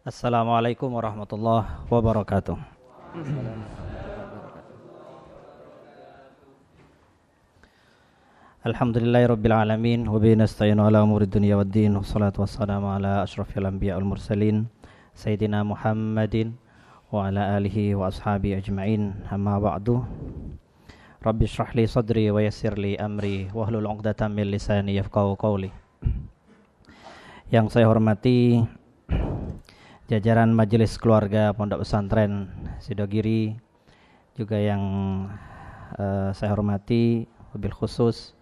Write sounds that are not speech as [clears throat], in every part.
Assalamualaikum warahmatullahi wabarakatuh. Alhamdulillahi rabbil alamin wa bihi nasta'inu ala umuri dunya waddin wassalatu wassalamu ala asyrafil anbiya wal mursalin sayyidina Muhammadin wa ala alihi wa ashabi ajma'in amma ba'du Rabbi shrah li sadri wa yassir li amri wa hlul 'uqdatam min lisani yafqahu qawli Yang saya hormati jajaran majelis keluarga Pondok Pesantren Sidogiri juga yang uh, saya hormati mobil khusus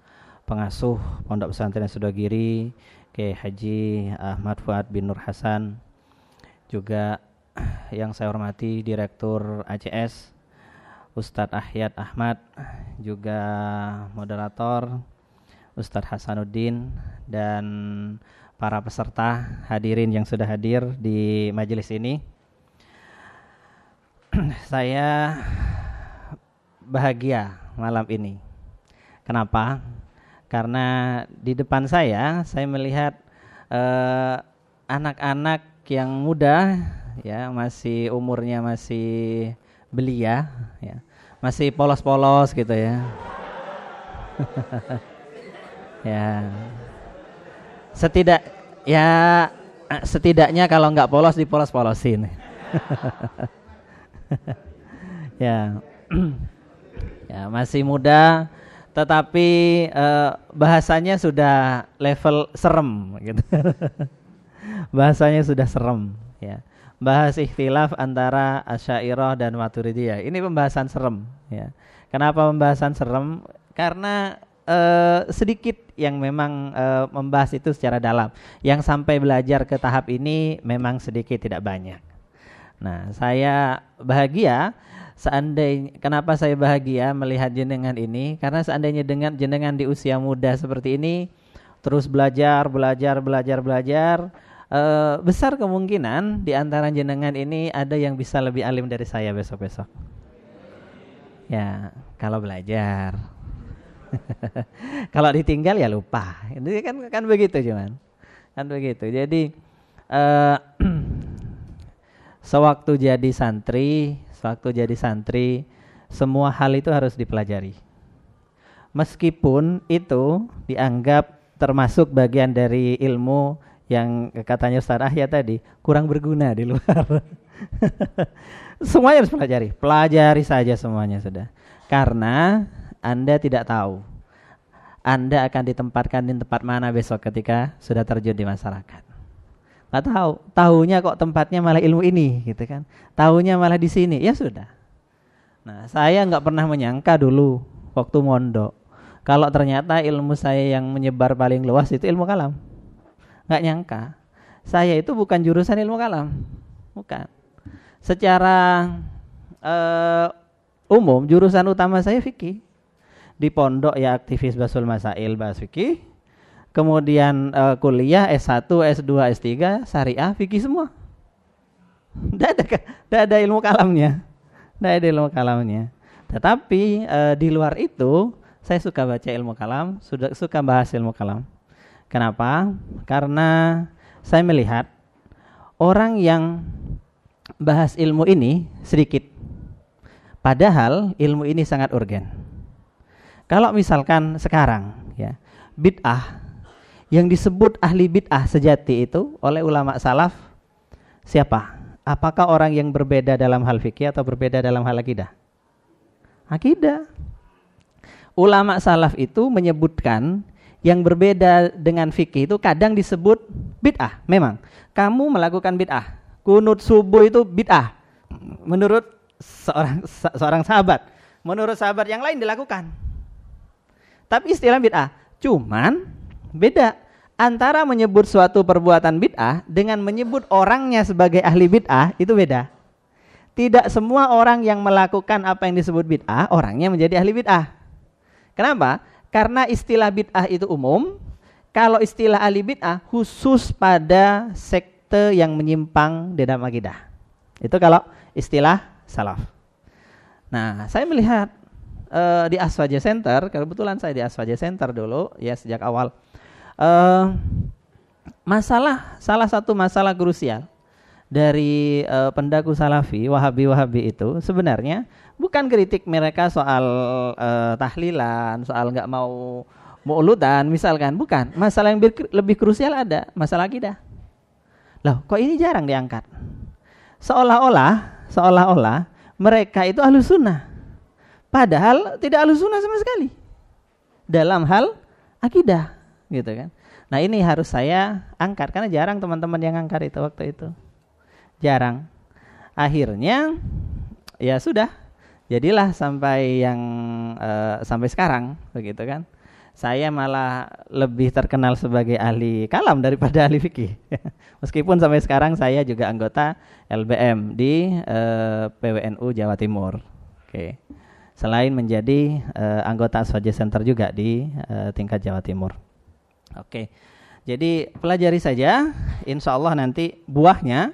pengasuh Pondok Pesantren Sudogiri, ke Haji Ahmad Fuad bin Nur Hasan, juga yang saya hormati Direktur ACS Ustadz Ahyad Ahmad, juga moderator Ustadz Hasanuddin dan para peserta hadirin yang sudah hadir di majelis ini. [clears throat] saya bahagia malam ini. Kenapa? karena di depan saya saya melihat eh, anak-anak uh, yang muda ya masih umurnya masih belia ya masih polos-polos gitu ya [laughs] ya setidak ya setidaknya kalau nggak polos dipolos-polosin [laughs] ya [clears throat] ya masih muda tetapi uh, bahasanya sudah level serem gitu. [laughs] bahasanya sudah serem ya. Bahas ikhtilaf antara Asy'ariyah dan Maturidiyah. Ini pembahasan serem ya. Kenapa pembahasan serem? Karena uh, sedikit yang memang uh, membahas itu secara dalam. Yang sampai belajar ke tahap ini memang sedikit tidak banyak. Nah, saya bahagia seandainya kenapa saya bahagia melihat jenengan ini karena seandainya dengan jenengan di usia muda seperti ini terus belajar belajar belajar belajar uh, besar kemungkinan di antara jenengan ini ada yang bisa lebih alim dari saya besok-besok ya kalau belajar [laughs] kalau ditinggal ya lupa ini kan kan begitu cuman kan begitu jadi uh, [clears throat] sewaktu jadi santri Waktu jadi santri, semua hal itu harus dipelajari. Meskipun itu dianggap termasuk bagian dari ilmu yang katanya Ustaz Ahya tadi kurang berguna di luar. [laughs] semuanya harus pelajari, pelajari saja semuanya sudah. Karena Anda tidak tahu. Anda akan ditempatkan di tempat mana besok ketika sudah terjun di masyarakat. Nggak tahu tahunya kok tempatnya malah ilmu ini gitu kan. Tahunya malah di sini. Ya sudah. Nah saya nggak pernah menyangka dulu waktu mondok kalau ternyata ilmu saya yang menyebar paling luas itu ilmu kalam. Nggak nyangka. Saya itu bukan jurusan ilmu kalam. Bukan. Secara uh, umum jurusan utama saya fikih di pondok ya aktivis basul masail bahas fikih kemudian uh, kuliah S1, S2, S3, syariah, fikih semua. Tidak ada, tidak ada ilmu kalamnya. Tidak ada ilmu kalamnya. Tetapi uh, di luar itu, saya suka baca ilmu kalam, sudah suka bahas ilmu kalam. Kenapa? Karena saya melihat orang yang bahas ilmu ini sedikit. Padahal ilmu ini sangat urgen. Kalau misalkan sekarang ya, bid'ah yang disebut ahli bid'ah sejati itu oleh ulama salaf siapa? Apakah orang yang berbeda dalam hal fikih atau berbeda dalam hal akidah? Akidah. Ulama salaf itu menyebutkan yang berbeda dengan fikih itu kadang disebut bid'ah. Memang kamu melakukan bid'ah. Kunut subuh itu bid'ah. Menurut seorang seorang sahabat. Menurut sahabat yang lain dilakukan. Tapi istilah bid'ah. Cuman Beda antara menyebut suatu perbuatan bid'ah dengan menyebut orangnya sebagai ahli bid'ah itu beda. Tidak semua orang yang melakukan apa yang disebut bid'ah orangnya menjadi ahli bid'ah. Kenapa? Karena istilah bid'ah itu umum. Kalau istilah ahli bid'ah khusus pada sekte yang menyimpang di dalam akidah. Itu kalau istilah salaf. Nah, saya melihat uh, di Aswaja Center, kebetulan saya di Aswaja Center dulu ya sejak awal uh, masalah salah satu masalah krusial dari uh, pendaku salafi wahabi-wahabi itu sebenarnya bukan kritik mereka soal uh, tahlilan, soal nggak mau muuludan misalkan, bukan. Masalah yang lebih krusial ada, masalah akidah. Loh, kok ini jarang diangkat? Seolah-olah, seolah-olah mereka itu ahlu sunnah. Padahal tidak ahlu sunnah sama sekali. Dalam hal akidah, gitu kan. Nah ini harus saya angkat karena jarang teman-teman yang angkat itu waktu itu jarang. Akhirnya ya sudah, jadilah sampai yang uh, sampai sekarang begitu kan. Saya malah lebih terkenal sebagai ahli kalam daripada ahli fikih. [laughs] Meskipun sampai sekarang saya juga anggota LBM di uh, eh, PWNU Jawa Timur. Oke. Selain menjadi uh, anggota Soja Center juga di uh, tingkat Jawa Timur. Oke. Jadi pelajari saja, insya Allah nanti buahnya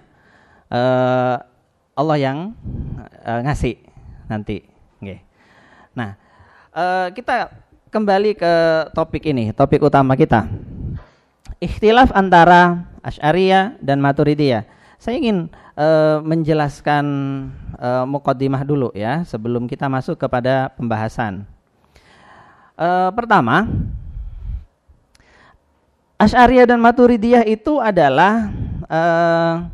uh, Allah yang uh, ngasih nanti. Okay. Nah, uh, kita kembali ke topik ini, topik utama kita. Ikhtilaf antara Asy'ariyah dan Maturidiyah. Saya ingin uh, menjelaskan uh, mukaddimah dulu ya sebelum kita masuk kepada pembahasan. Uh, pertama, Asy'ariyah dan Maturidiyah itu adalah uh,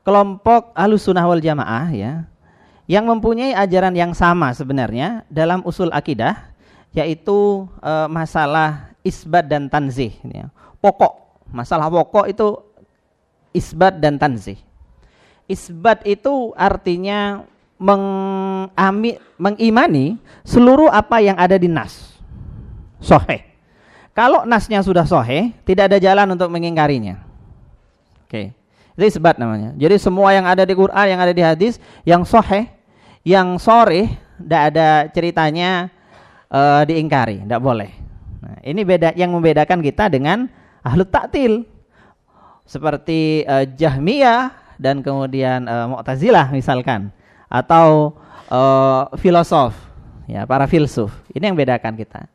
kelompok Ahlussunnah wal Jamaah ya yang mempunyai ajaran yang sama sebenarnya dalam usul akidah yaitu e, masalah isbat dan tanzih ya. Pokok, masalah pokok itu isbat dan tanzih. Isbat itu artinya mengami, mengimani seluruh apa yang ada di nas. Soheh. Kalau nasnya sudah soheh, tidak ada jalan untuk mengingkarinya. Oke. Okay. Itu isbat namanya. Jadi semua yang ada di Quran, yang ada di hadis, yang soheh, yang sore, tidak ada ceritanya uh, diingkari, tidak boleh. Nah, ini beda yang membedakan kita dengan ahlu taktil seperti uh, Jahmiyah dan kemudian uh, Mu'tazilah misalkan atau uh, filosof ya para filsuf. Ini yang bedakan kita.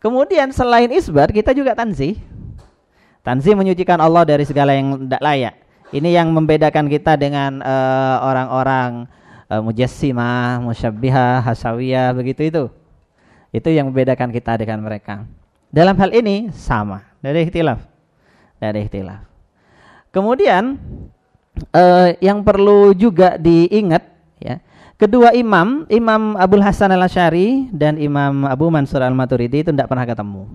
Kemudian selain isbat kita juga tanzih. Tanzih menyucikan Allah dari segala yang tidak layak. Ini yang membedakan kita dengan eh, orang-orang uh, uh, mujassimah, musyabbihah, hasawiyah begitu itu. Itu yang membedakan kita dengan mereka. Dalam hal ini sama, dari ikhtilaf. Dari ikhtilaf. Kemudian uh, yang perlu juga diingat ya, kedua imam, Imam Abdul Hasan Al Asyari dan Imam Abu Mansur Al Maturidi itu tidak pernah ketemu,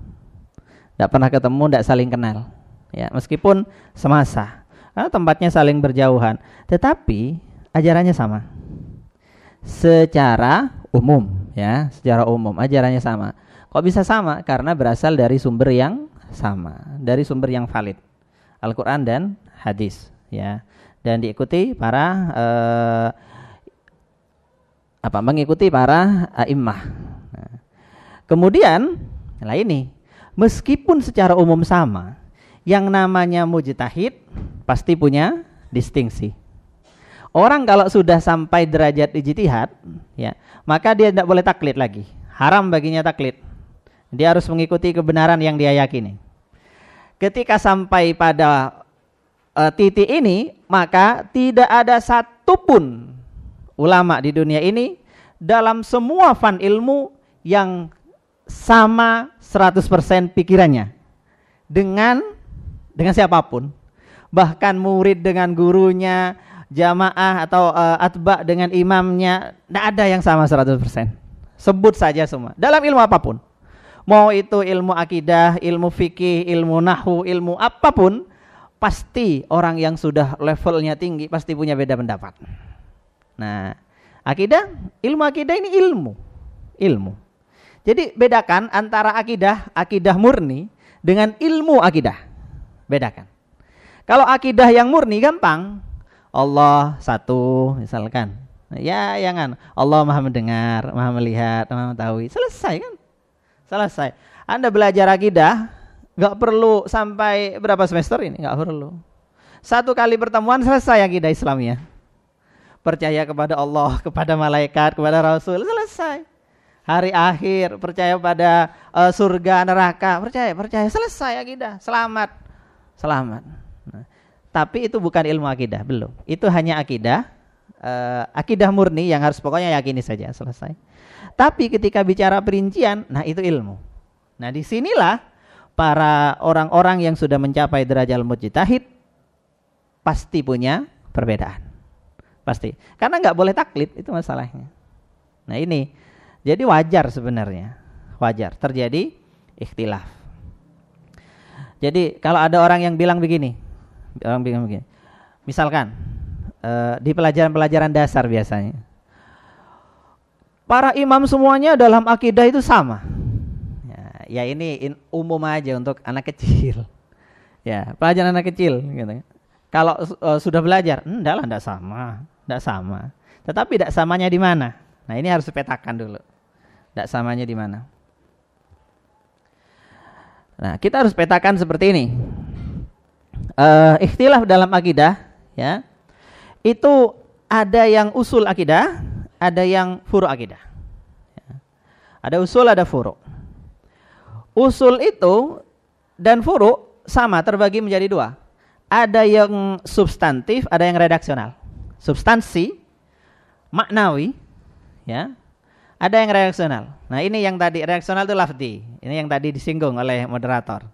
tidak pernah ketemu, tidak saling kenal, ya meskipun semasa karena tempatnya saling berjauhan. Tetapi ajarannya sama. Secara umum ya, secara umum ajarannya sama. Kok bisa sama? Karena berasal dari sumber yang sama, dari sumber yang valid. Al-Qur'an dan hadis ya. Dan diikuti para eh, apa? mengikuti para a'immah. Nah. Kemudian, nah ini, meskipun secara umum sama, yang namanya mujtahid pasti punya distingsi. Orang kalau sudah sampai derajat ijtihad, ya, maka dia tidak boleh taklid lagi. Haram baginya taklid. Dia harus mengikuti kebenaran yang dia yakini. Ketika sampai pada uh, titik ini, maka tidak ada satupun ulama di dunia ini dalam semua fan ilmu yang sama 100% pikirannya dengan dengan siapa pun bahkan murid dengan gurunya, jamaah atau uh, atba dengan imamnya, tidak ada yang sama 100%. Sebut saja semua. Dalam ilmu apa pun. Mau itu ilmu akidah, ilmu fikih, ilmu nahu, ilmu apa pun, pasti orang yang sudah levelnya tinggi pasti punya beda pendapat. Nah, akidah, ilmu akidah ini ilmu. Ilmu. Jadi bedakan antara akidah, akidah murni dengan ilmu akidah. Bedakan. Kalau akidah yang murni gampang. Allah satu misalkan. Ya jangan. Allah maha mendengar, maha melihat, maha mengetahui. Selesai kan? Selesai. Anda belajar akidah nggak perlu sampai berapa semester ini nggak perlu. Satu kali pertemuan selesai akidah Islamnya. Percaya kepada Allah, [laughs] kepada malaikat, kepada Rasul, selesai. Hari akhir, percaya pada uh, surga, neraka, percaya, percaya, selesai akidah. Selamat. Selamat. tapi itu bukan ilmu akidah, belum. Itu hanya akidah, uh, akidah murni yang harus pokoknya yakini saja, selesai. Tapi ketika bicara perincian, nah itu ilmu. Nah di sinilah para orang-orang yang sudah mencapai derajat mujtahid pasti punya perbedaan. Pasti. Karena nggak boleh taklid, itu masalahnya. Nah ini, jadi wajar sebenarnya. Wajar, terjadi ikhtilaf. Jadi kalau ada orang yang bilang begini, orang bilang begini, misalkan uh, di pelajaran-pelajaran dasar biasanya, para imam semuanya dalam akidah itu sama. Ya, ini in, umum aja untuk anak kecil. [laughs] Ya, pelajaran anak kecil gitu. Kalau uh, sudah belajar, enggak lah enggak sama, enggak sama. Tetapi enggak samanya di mana? Nah, ini harus dipetakan dulu. Enggak samanya di mana? Nah, kita harus petakan seperti ini. Uh, ikhtilaf dalam akidah, ya, itu ada yang usul akidah, ada yang furu akidah. Ya. Ada usul, ada furu. Usul itu dan furu sama terbagi menjadi dua. Ada yang substantif, ada yang redaksional. Substansi, maknawi, ya, ada yang reaksional. Nah ini yang tadi reaksional itu lafdi. Ini yang tadi disinggung oleh moderator.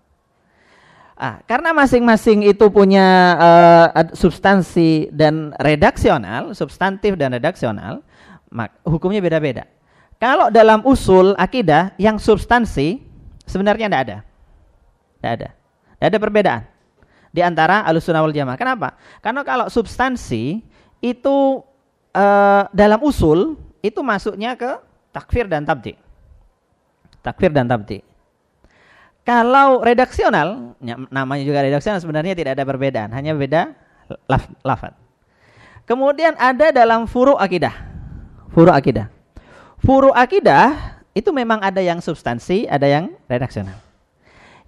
Ah, karena masing-masing itu punya uh, substansi dan redaksional, substantif dan redaksional, mak hukumnya beda-beda. Kalau dalam usul akidah yang substansi sebenarnya tidak ada. Tidak ada. Tidak ada perbedaan di antara alusunah wal jamaah. Kenapa? Karena kalau substansi itu uh, dalam usul itu masuknya ke takfir dan tabdi. Takfir dan tabdi. Kalau redaksional, namanya juga redaksional sebenarnya tidak ada perbedaan, hanya beda laf, lafad. Kemudian ada dalam furu akidah. Furu akidah. Furu akidah itu memang ada yang substansi, ada yang redaksional.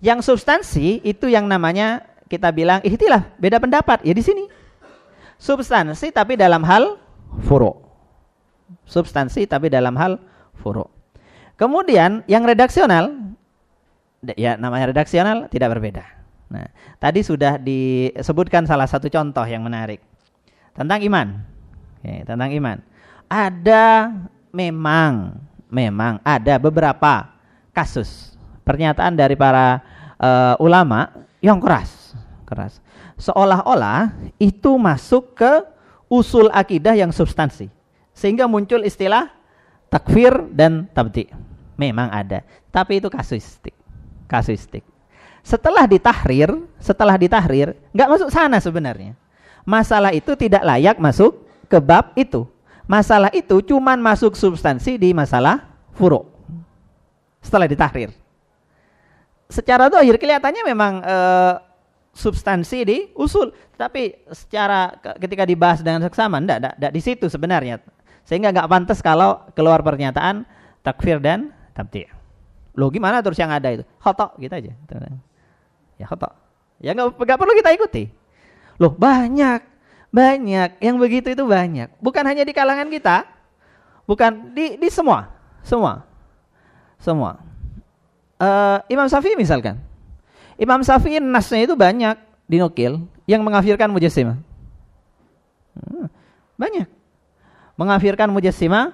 Yang substansi itu yang namanya kita bilang ihtilaf, beda pendapat. Ya di sini. Substansi tapi dalam hal furu. Substansi tapi dalam hal furu. Kemudian yang redaksional ya namanya redaksional tidak berbeda. Nah, tadi sudah disebutkan salah satu contoh yang menarik tentang iman. Oke, tentang iman. Ada memang memang ada beberapa kasus pernyataan dari para uh, ulama yang keras, keras. Seolah-olah itu masuk ke usul akidah yang substansi. Sehingga muncul istilah takfir dan tabdi. Memang ada, tapi itu kasuistik. Kasuistik. Setelah ditahrir, setelah ditahrir, nggak masuk sana sebenarnya. Masalah itu tidak layak masuk ke bab itu. Masalah itu cuman masuk substansi di masalah furu. Setelah ditahrir. Secara dohir kelihatannya memang e, substansi di usul, tapi secara ketika dibahas dengan seksama, enggak, enggak, enggak di situ sebenarnya sehingga nggak pantas kalau keluar pernyataan takfir dan tabti. Lo gimana terus yang ada itu? Hotok gitu aja. Ya hotok. Ya nggak perlu kita ikuti. Loh banyak, banyak yang begitu itu banyak. Bukan hanya di kalangan kita, bukan di di semua, semua, semua. Uh, Imam Syafi'i misalkan, Imam Syafi'i nasnya itu banyak dinukil yang mengafirkan mujassimah. Hmm, banyak mengafirkan mujassimah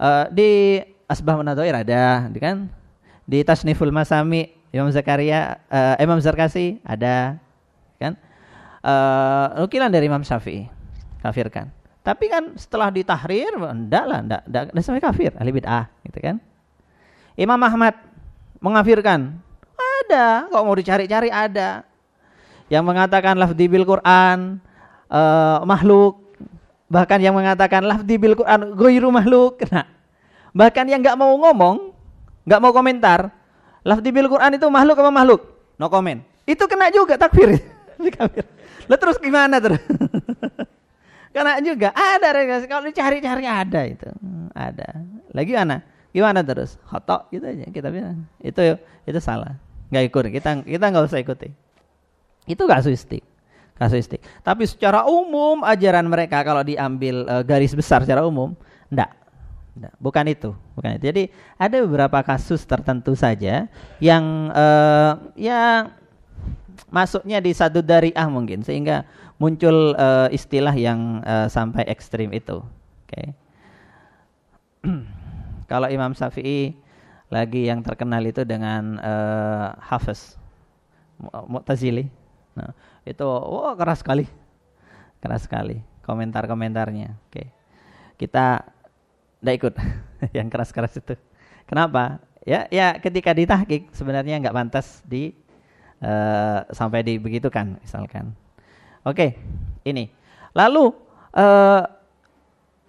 uh, di Asbah Munadhair ada, kan? Di Tasniful Masami Imam Zakaria uh, Imam Zarkasi ada, kan? Uh, nukilan dari Imam Syafi'i kafirkan. Tapi kan setelah ditahrir enggak lah, enggak, enggak, enggak sampai kafir, ahli bid'ah gitu kan. Imam Ahmad mengafirkan. Ada, kok mau dicari-cari ada. Yang mengatakan lafzi bil Quran uh, makhluk Bahkan yang mengatakan lafdi bil Quran ghairu makhluk kena. Bahkan yang nggak mau ngomong, nggak mau komentar, lafdi bil Quran itu makhluk apa makhluk? No comment. Itu kena juga takfir. [laughs] Lalu terus gimana terus? [laughs] kena juga. Ada kalau dicari-cari ada itu. Ada. Lagi mana? Gimana terus? Hotok gitu aja kita bilang. Itu itu salah. Nggak ikut. Kita kita nggak usah ikuti. Itu kasuistik kasuistik. Tapi secara umum ajaran mereka kalau diambil e, garis besar secara umum, enggak. enggak. Bukan itu, bukan itu. Jadi ada beberapa kasus tertentu saja yang e, ya masuknya di satu dari ah mungkin sehingga muncul uh, istilah yang uh, sampai ekstrim itu. Oke. Okay. [clears throat] Kalau Imam Syafi'i lagi yang terkenal itu dengan uh, Hafiz Mu'tazili. Nah, itu oh keras sekali. Keras sekali komentar-komentarnya. Oke. Okay. Kita tidak ikut [laughs] yang keras-keras itu. Kenapa? Ya, ya ketika ditahkik sebenarnya nggak pantas di uh, sampai dibegitukan misalkan. Oke, ini. Lalu uh,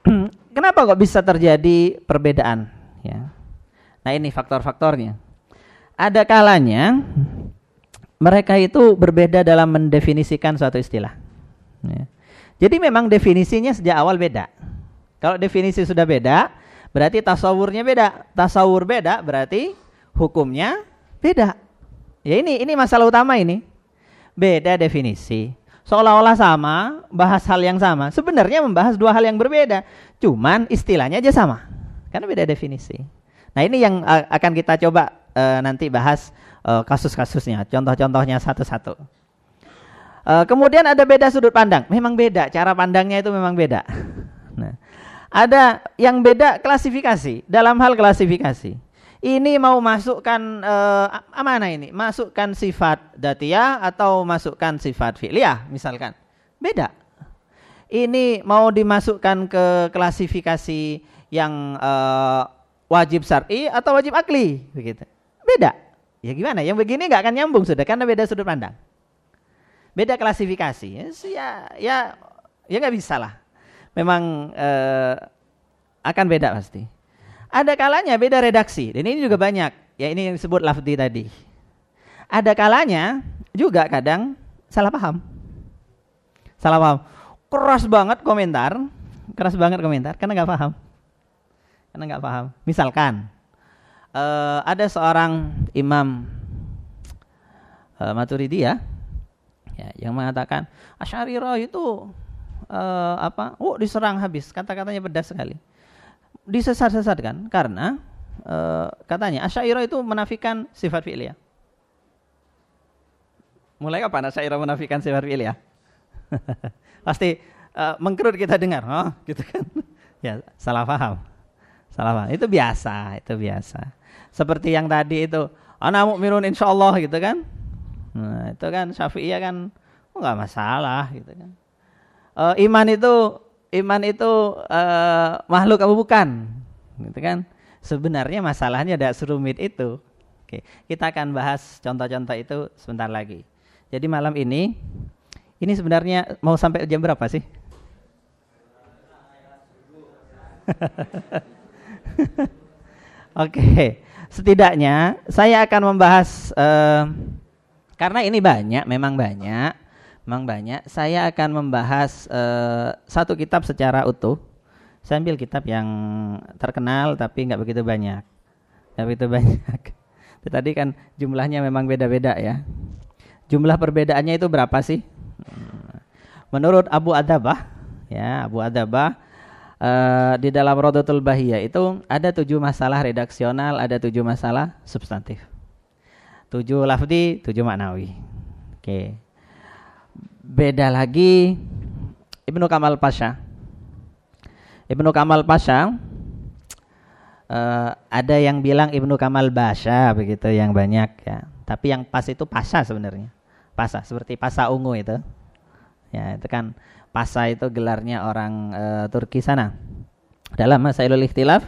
[clears throat] kenapa kok bisa terjadi perbedaan? Ya. Nah ini faktor-faktornya. Ada kalanya mereka itu berbeda dalam mendefinisikan suatu istilah. Ya. Jadi memang definisinya sejak awal beda. Kalau definisi sudah beda, berarti tasawurnya beda. Tasawur beda berarti hukumnya beda. Ya ini ini masalah utama ini. Beda definisi. Seolah-olah sama, bahas hal yang sama. Sebenarnya membahas dua hal yang berbeda. Cuman istilahnya aja sama. Karena beda definisi. Nah, ini yang uh, akan kita coba uh, nanti bahas uh, kasus-kasusnya, contoh-contohnya satu-satu. Uh, kemudian ada beda sudut pandang. Memang beda, cara pandangnya itu memang beda. Nah, ada yang beda klasifikasi dalam hal klasifikasi. Ini mau masukkan uh, mana ini? Masukkan sifat datia atau masukkan sifat fi'liyah misalkan. Beda. Ini mau dimasukkan ke klasifikasi yang uh, wajib syar'i atau wajib akli begitu. Beda. Ya gimana? Yang begini nggak akan nyambung sudah karena beda sudut pandang. Beda klasifikasi. Ya ya ya nggak bisa lah memang uh, akan beda pasti. Ada kalanya beda redaksi. Dan ini juga banyak. Ya ini yang disebut lafdi tadi. Ada kalanya juga kadang salah paham. Salah paham. Keras banget komentar. Keras banget komentar karena nggak paham. Karena nggak paham. Misalkan uh, ada seorang imam uh, Maturidiyah ya, yang mengatakan Asy'ariyah itu uh, apa? Oh, diserang habis. Kata-katanya pedas sekali. Disesat-sesatkan karena uh, katanya Asy'ariyah itu menafikan sifat fi'liyah. Mulai kapan Asy'ariyah menafikan sifat fi'liyah? [laughs] Pasti uh, mengkerut kita dengar, oh, gitu kan. [laughs] ya, salah paham. Salah paham. Itu biasa, itu biasa. Seperti yang tadi itu, ana mukminun insyaallah gitu kan. Nah, itu kan Syafi'iyah kan oh, enggak masalah gitu kan uh, iman itu iman itu uh, makhluk apa bukan? Gitu kan? Sebenarnya masalahnya tidak serumit itu. Oke, kita akan bahas contoh-contoh itu sebentar lagi. Jadi malam ini ini sebenarnya mau sampai jam berapa sih? [laughs] Oke, setidaknya saya akan membahas uh, karena ini banyak, memang banyak memang banyak. Saya akan membahas uh, satu kitab secara utuh. Saya ambil kitab yang terkenal tapi nggak begitu banyak. Nggak begitu [laughs] banyak. Tadi kan jumlahnya memang beda-beda ya. Jumlah perbedaannya itu berapa sih? Menurut Abu Adabah, ya Abu Adabah uh, di dalam Rodotul Bahiyah itu ada tujuh masalah redaksional, ada tujuh masalah substantif. Tujuh lafdi, tujuh maknawi. Oke. Okay. Beda lagi Ibnu Kamal Pasha. Ibnu Kamal Pasha uh, ada yang bilang Ibnu Kamal Basha begitu yang banyak ya. Tapi yang pas itu Pasha sebenarnya. Pasha seperti Pasha ungu itu. Ya, itu kan Pasha itu gelarnya orang uh, Turki sana. Dalam Masailul Ikhtilaf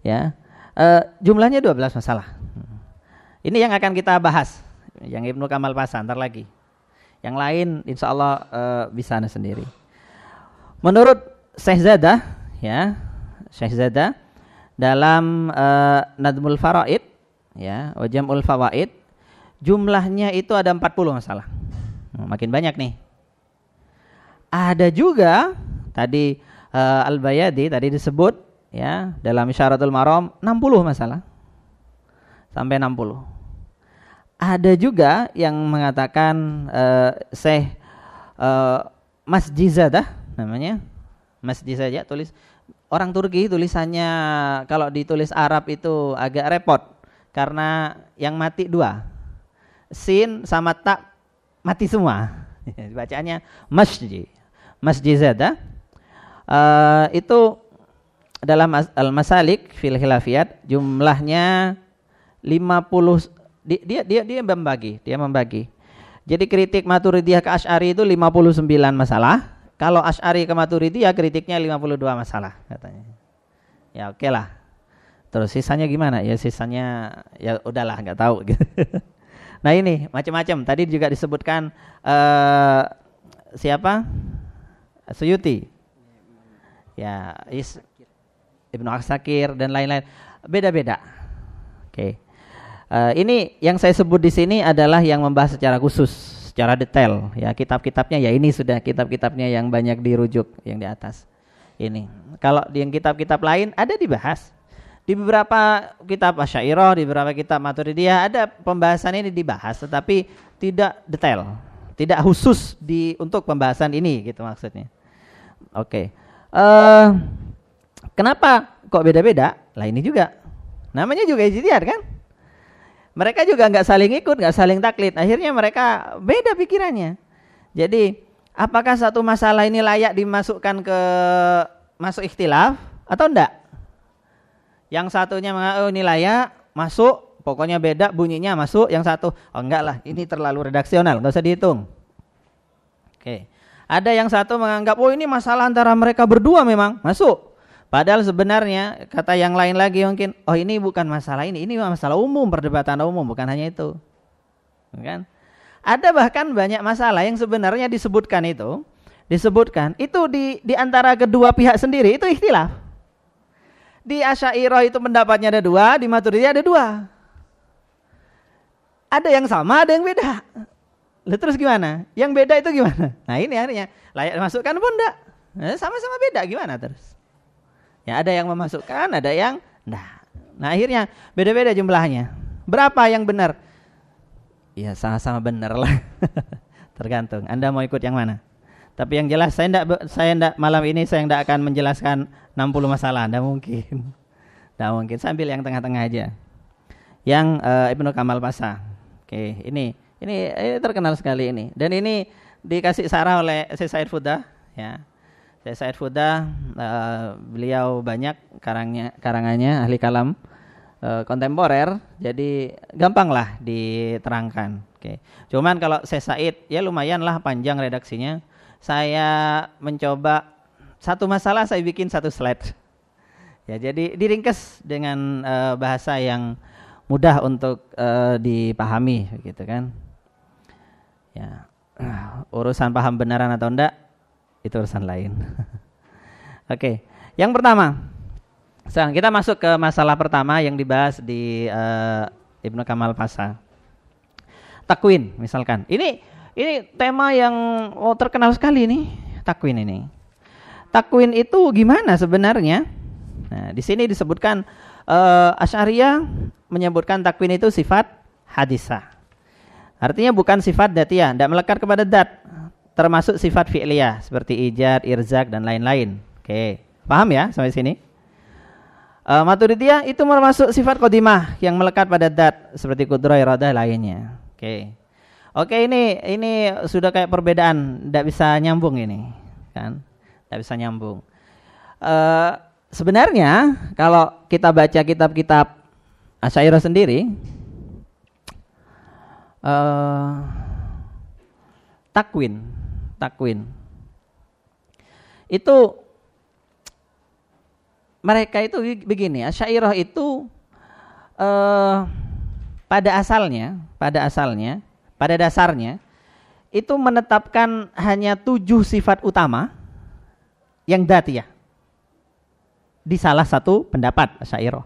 ya. Uh, jumlahnya 12 masalah. Ini yang akan kita bahas. Yang Ibnu Kamal Pasha ntar lagi. Yang lain insya Allah uh, bisa anda sendiri. Menurut Syekh Zada, ya, Syekh Zada dalam uh, Nadmul Faraid, ya, Wajamul Fawaid, jumlahnya itu ada 40 masalah. Hmm, makin banyak nih. Ada juga tadi uh, Al-Bayadi tadi disebut ya dalam Syaratul Maram 60 masalah. Sampai 60 ada juga yang mengatakan uh, Syekh uh, Mas Jizadah namanya. Mas Jizadah tulis orang Turki tulisannya kalau ditulis Arab itu agak repot karena yang mati dua. Sin sama tak mati semua. [laughs] Bacaannya masjid. Zada. Uh, itu dalam al-masalik fil khilafiyat jumlahnya 50 dia dia dia membagi, dia membagi. Jadi kritik Maturidiyah ke Asy'ari itu 59 masalah. Kalau Asy'ari ke Maturidiyah kritiknya 52 masalah katanya. Ya oke okay lah. Terus sisanya gimana? Ya sisanya ya udahlah nggak tahu gitu. [laughs] nah ini macam-macam. Tadi juga disebutkan uh, siapa? Suyuti. Ya, is, Ibnu Asakir dan lain-lain. Beda-beda. Oke. Okay. Uh, ini yang saya sebut di sini adalah yang membahas secara khusus, secara detail. Ya kitab-kitabnya ya ini sudah kitab-kitabnya yang banyak dirujuk yang di atas. Ini. Kalau di yang kitab-kitab lain ada dibahas. Di beberapa kitab Asy'ariyah, di beberapa kitab Maturidiyah ada pembahasan ini dibahas, tetapi tidak detail, tidak khusus di untuk pembahasan ini gitu maksudnya. Oke. Okay. Uh, eh, kenapa kok beda-beda? Lah ini juga. Namanya juga ijtihad kan? Mereka juga nggak saling ikut, nggak saling taklid. Akhirnya mereka beda pikirannya. Jadi, apakah satu masalah ini layak dimasukkan ke masuk ikhtilaf atau enggak? Yang satunya oh ini layak masuk, pokoknya beda bunyinya masuk. Yang satu, oh enggak lah, ini terlalu redaksional, nggak usah dihitung. Oke. Ada yang satu menganggap, oh ini masalah antara mereka berdua memang masuk. Padahal sebenarnya kata yang lain lagi mungkin, oh ini bukan masalah ini, ini masalah umum, perdebatan umum, bukan hanya itu. Kan? Ada bahkan banyak masalah yang sebenarnya disebutkan itu, disebutkan itu di di antara kedua pihak sendiri itu ikhtilaf. Di Asy'ariyah itu pendapatnya ada dua, di Maturidiyah ada dua. Ada yang sama, ada yang beda. Lalu terus gimana? Yang beda itu gimana? Nah ini akhirnya layak masukkan pun enggak. Nah, sama-sama beda gimana terus? Ya ada yang memasukkan, ada yang nah. Nah akhirnya beda-beda jumlahnya. Berapa yang benar? Ya sama-sama benar lah. [laughs] Tergantung. Anda mau ikut yang mana? Tapi yang jelas saya tidak saya tidak malam ini saya tidak akan menjelaskan 60 masalah, tidak mungkin. [laughs] Tidak mungkin. Sambil yang tengah-tengah aja. Yang uh, Ibnu Kamal Pasa. Oke, ini ini ini terkenal sekali ini. Dan ini dikasih sarah oleh Syed Fuda ya. Saya Said Fuda, uh, beliau banyak karangnya, karangannya ahli kalam uh, kontemporer, jadi gampang lah diterangkan. Oke. Cuman kalau saya Said, ya lumayan lah panjang redaksinya. Saya mencoba satu masalah saya bikin satu slide. Ya, jadi diringkas dengan uh, bahasa yang mudah untuk uh, dipahami, gitu kan? Ya, [clears throat] urusan paham benaran atau enggak itu urusan lain. [laughs] Oke, okay. yang pertama, sekarang kita masuk ke masalah pertama yang dibahas di uh, Ibnu Kamal Pasa. Takwin, misalkan. Ini ini tema yang oh, terkenal sekali nih, takwin ini. Takwin itu gimana sebenarnya? Nah, di sini disebutkan uh, Asy'ariyah menyebutkan takwin itu sifat hadisah. Artinya bukan sifat datiyah, tidak melekat kepada dat, termasuk sifat fi'liyah seperti ijad, irzak dan lain-lain. Oke, paham ya sampai sini? Uh, Maturidiyah itu termasuk sifat kodimah yang melekat pada dat seperti kudroh iradah lainnya. Oke. Oke, ini ini sudah kayak perbedaan, tidak bisa nyambung ini, kan? Tidak bisa nyambung. Uh, sebenarnya kalau kita baca kitab-kitab Asyairah sendiri, uh, takwin takwin. Itu mereka itu begini, Asyairah itu eh, pada asalnya, pada asalnya, pada dasarnya itu menetapkan hanya tujuh sifat utama yang datiyah di salah satu pendapat Asyairah.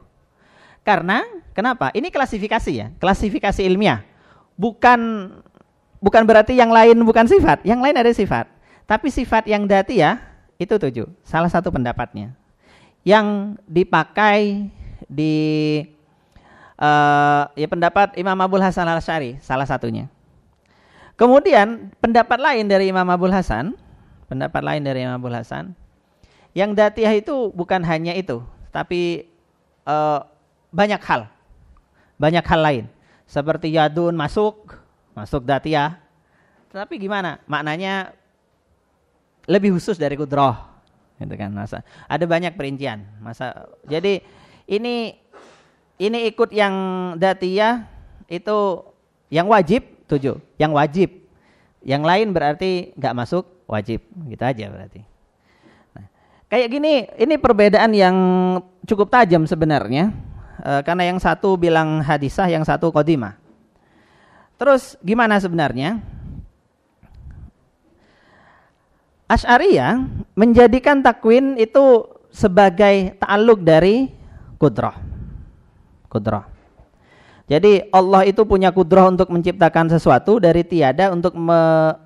Karena kenapa? Ini klasifikasi ya, klasifikasi ilmiah. Bukan bukan berarti yang lain bukan sifat, yang lain ada sifat. Tapi sifat yang dati ya itu tujuh. Salah satu pendapatnya. Yang dipakai di uh, ya pendapat Imam Abdul Hasan al Syari salah satunya. Kemudian pendapat lain dari Imam Abdul Hasan, pendapat lain dari Imam Abdul Hasan, yang datiah itu bukan hanya itu, tapi uh, banyak hal, banyak hal lain, seperti yadun masuk, masuk datia Tapi gimana? Maknanya lebih khusus dari kudroh. Gitu kan masa. Ada banyak perincian. Masa jadi ini ini ikut yang datiyah itu yang wajib tujuh, yang wajib. Yang lain berarti nggak masuk wajib, gitu aja berarti. Nah, kayak gini, ini perbedaan yang cukup tajam sebenarnya, e, karena yang satu bilang hadisah, yang satu kodimah. Terus gimana sebenarnya? Ash'ariyah menjadikan takwin itu sebagai ta'aluk dari kudroh. Kudroh. Jadi Allah itu punya kudroh untuk menciptakan sesuatu dari tiada untuk me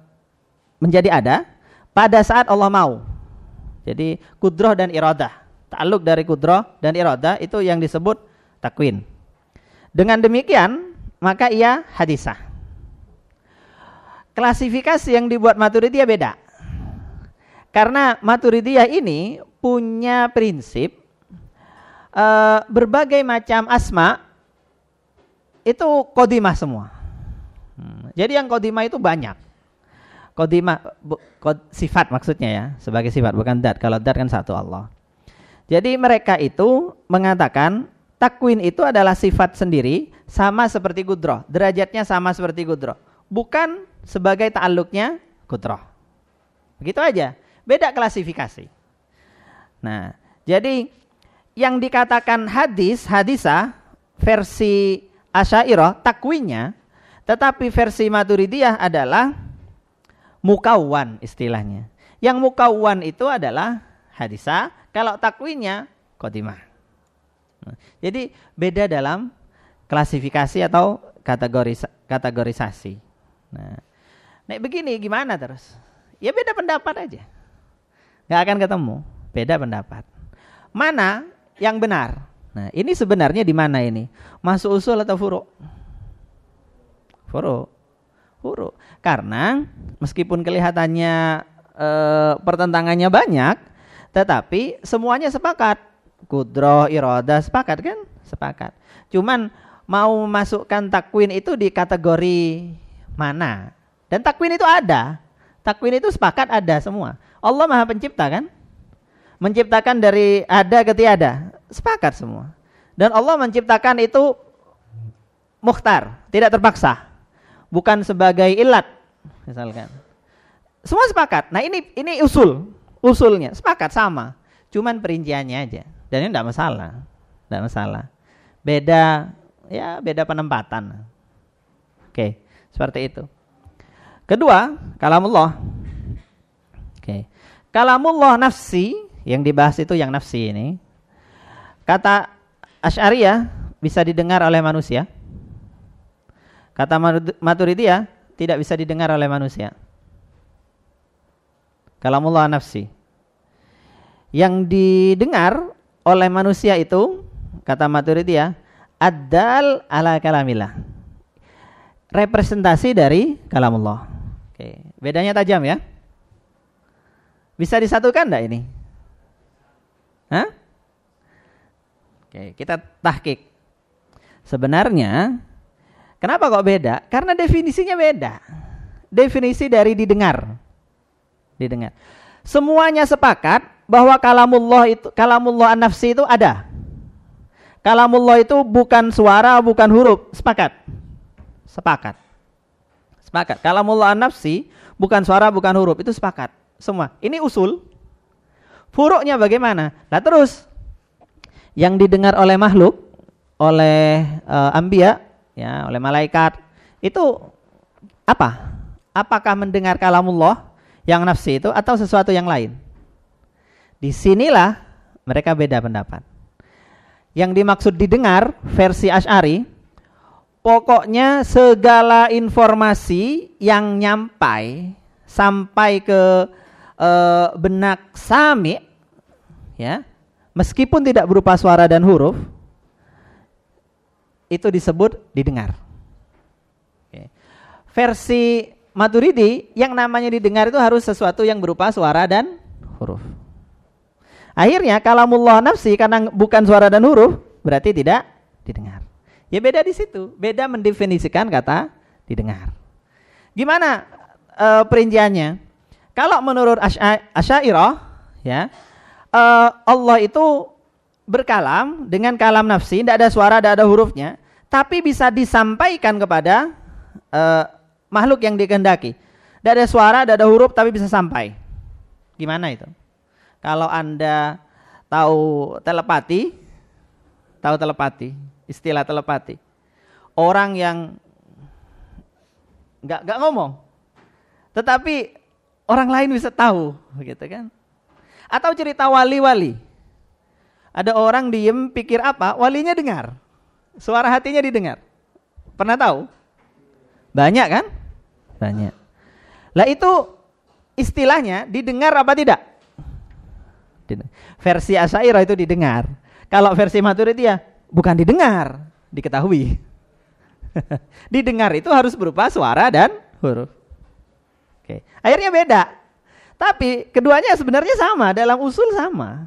menjadi ada pada saat Allah mau. Jadi kudroh dan iradah. Ta'aluk dari kudroh dan iradah itu yang disebut takwin. Dengan demikian maka ia hadisah. Klasifikasi yang dibuat Maturidiyah beda. Karena Maturidiyah ini punya prinsip uh, berbagai macam asma itu kodimah semua. Hmm. Jadi yang kodimah itu banyak. Kodimah bu, kod, sifat maksudnya ya, sebagai sifat bukan dat. Kalau dat kan satu Allah. Jadi mereka itu mengatakan takwin itu adalah sifat sendiri sama seperti gudroh. Derajatnya sama seperti gudroh. Bukan sebagai ta'aluknya gudroh. Begitu aja. Beda klasifikasi. Nah, jadi yang dikatakan hadis, hadisah versi Asy'ariyah takwinnya, tetapi versi Maturidiyah adalah mukawan istilahnya. Yang mukawan itu adalah hadisah, kalau takwinnya kodimah. Jadi beda dalam klasifikasi atau kategoris kategorisasi. Nah, nek begini gimana terus? Ya beda pendapat aja nggak akan ketemu. Beda pendapat. Mana yang benar? Nah, ini sebenarnya di mana ini? Masuk usul atau furu? Furu. Furu. Karena meskipun kelihatannya e, pertentangannya banyak, tetapi semuanya sepakat. Kudro, iroda sepakat kan? Sepakat. Cuman mau masukkan takwin itu di kategori mana? Dan takwin itu ada. Takwin itu sepakat ada semua. Allah Maha Pencipta kan? Menciptakan dari ada ke tiada. Sepakat semua. Dan Allah menciptakan itu mukhtar, tidak terpaksa. Bukan sebagai ilat misalkan. Semua sepakat. Nah, ini ini usul. Usulnya sepakat sama. Cuman perinciannya aja. Dan ini tidak masalah. Tidak masalah. Beda ya beda penempatan. Oke, seperti itu. Kedua, kalamullah. Oke. Kalamullah nafsi yang dibahas itu yang nafsi ini. Kata Asy'ariyah bisa didengar oleh manusia. Kata Maturidiyah tidak bisa didengar oleh manusia. Kalamullah nafsi. Yang didengar oleh manusia itu kata Maturidiyah adal ala kalamillah. Representasi dari kalamullah. Oke, bedanya tajam ya. Bisa disatukan enggak ini? Hah? Oke, kita tahkik. Sebenarnya kenapa kok beda? Karena definisinya beda. Definisi dari didengar. Didengar. Semuanya sepakat bahwa kalamullah itu kalamullah an-nafsi itu ada. Kalamullah itu bukan suara, bukan huruf, sepakat. Sepakat. Sepakat. Kalamullah an-nafsi bukan suara, bukan huruf, itu sepakat semua. Ini usul. Furuknya bagaimana? Nah terus yang didengar oleh makhluk, oleh uh, ambia, ya, oleh malaikat, itu apa? Apakah mendengar kalamullah yang nafsi itu atau sesuatu yang lain? Di sinilah mereka beda pendapat. Yang dimaksud didengar versi Ash'ari, pokoknya segala informasi yang nyampai sampai ke uh, benak sami ya meskipun tidak berupa suara dan huruf itu disebut didengar. Versi Maturidi yang namanya didengar itu harus sesuatu yang berupa suara dan huruf. Akhirnya kalamullah nafsi karena bukan suara dan huruf berarti tidak didengar ya beda di situ beda mendefinisikan kata didengar gimana uh, perinciannya. Kalau menurut Asy'ariyah ya, uh, Allah itu berkalam dengan kalam nafsi, tidak ada suara, tidak ada hurufnya, tapi bisa disampaikan kepada uh, makhluk yang dikehendaki. Tidak ada suara, tidak ada huruf, tapi bisa sampai. Gimana itu? Kalau anda tahu telepati, tahu telepati, istilah telepati, orang yang nggak nggak ngomong, tetapi orang lain bisa tahu, gitu kan? Atau cerita wali-wali, ada orang diem pikir apa, walinya dengar. Suara hatinya didengar. Pernah tahu? Banyak kan? Banyak. Lah itu istilahnya didengar apa tidak? Versi Asyairah itu didengar. Kalau versi Maturidiyah bukan didengar, diketahui. [laughs] didengar itu harus berupa suara dan huruf. Oke. Akhirnya beda. Tapi keduanya sebenarnya sama, dalam usul sama.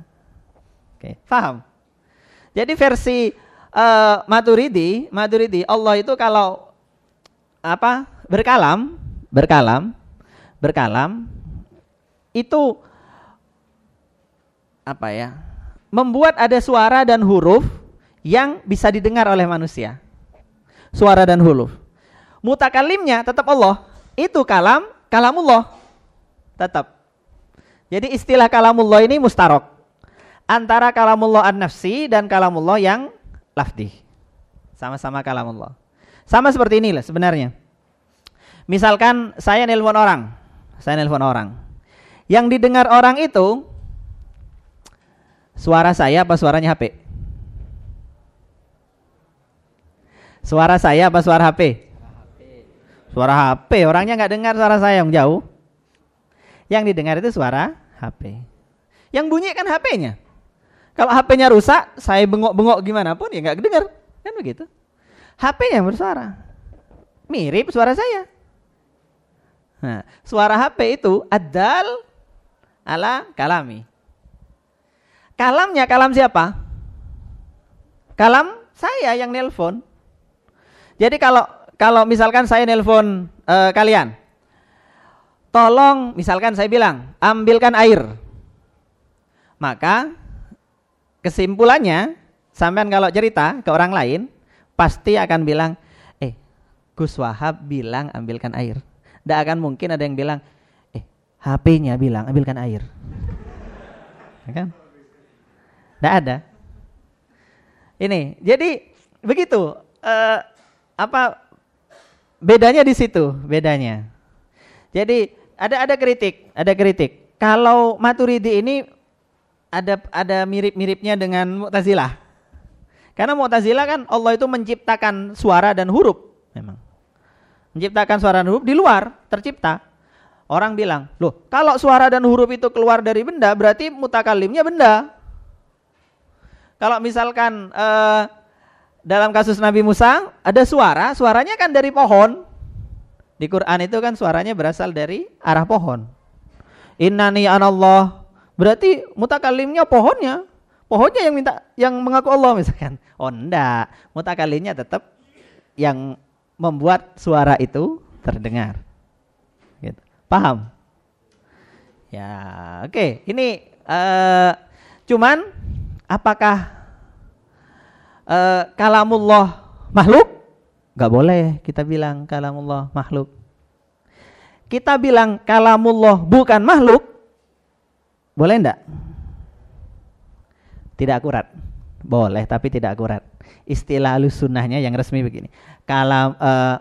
Oke, paham? Jadi versi uh, Maturidi, Maturidi Allah itu kalau apa? berkalam, berkalam, berkalam itu apa ya? Membuat ada suara dan huruf yang bisa didengar oleh manusia. Suara dan huruf. Mutakalimnya tetap Allah. Itu kalam, kalamullah. Tetap. Jadi istilah kalamullah ini mustarok antara kalamullah an-nafsi dan kalamullah yang lafdi. Sama-sama kalamullah. Sama seperti inilah sebenarnya. Misalkan saya nelpon orang, saya nelpon orang. Yang didengar orang itu suara saya apa suaranya HP? Suara saya apa suara HP? Suara HP, orangnya nggak dengar suara saya yang jauh. Yang didengar itu suara HP. Yang bunyi kan HP-nya. Kalau HP-nya rusak, saya bengok-bengok gimana pun ya nggak kedengar. Kan begitu. HP-nya bersuara. Mirip suara saya. Nah, suara HP itu adal ala kalami. Kalamnya kalam siapa? Kalam saya yang nelpon. Jadi kalau kalau misalkan saya nelpon uh, kalian, tolong misalkan saya bilang ambilkan air, maka Kesimpulannya, sampean kalau cerita ke orang lain, pasti akan bilang, eh, Gus Wahab bilang ambilkan air. Tidak akan mungkin ada yang bilang, eh, HP-nya bilang ambilkan air. Ya kan? Tidak ada. Ini, jadi begitu. Uh, apa bedanya di situ? Bedanya. Jadi ada ada kritik, ada kritik. Kalau Maturidi ini ada ada mirip-miripnya dengan Mu'tazilah. Karena Mu'tazilah kan Allah itu menciptakan suara dan huruf memang. Menciptakan suara dan huruf di luar tercipta. Orang bilang, "Loh, kalau suara dan huruf itu keluar dari benda, berarti mutakalimnya benda." Kalau misalkan eh, dalam kasus Nabi Musa ada suara, suaranya kan dari pohon. Di Quran itu kan suaranya berasal dari arah pohon. Innani anallah Berarti mutakalimnya pohonnya. Pohonnya yang minta yang mengaku Allah misalkan. Oh enggak, mutakalimnya tetap yang membuat suara itu terdengar. Gitu. Paham? Ya, oke. Okay. Ini uh, cuman apakah uh, kalamullah makhluk? Gak boleh kita bilang kalamullah makhluk. Kita bilang kalamullah bukan makhluk, boleh enggak? Tidak akurat. Boleh tapi tidak akurat. Istilah sunnahnya yang resmi begini. Kalau uh,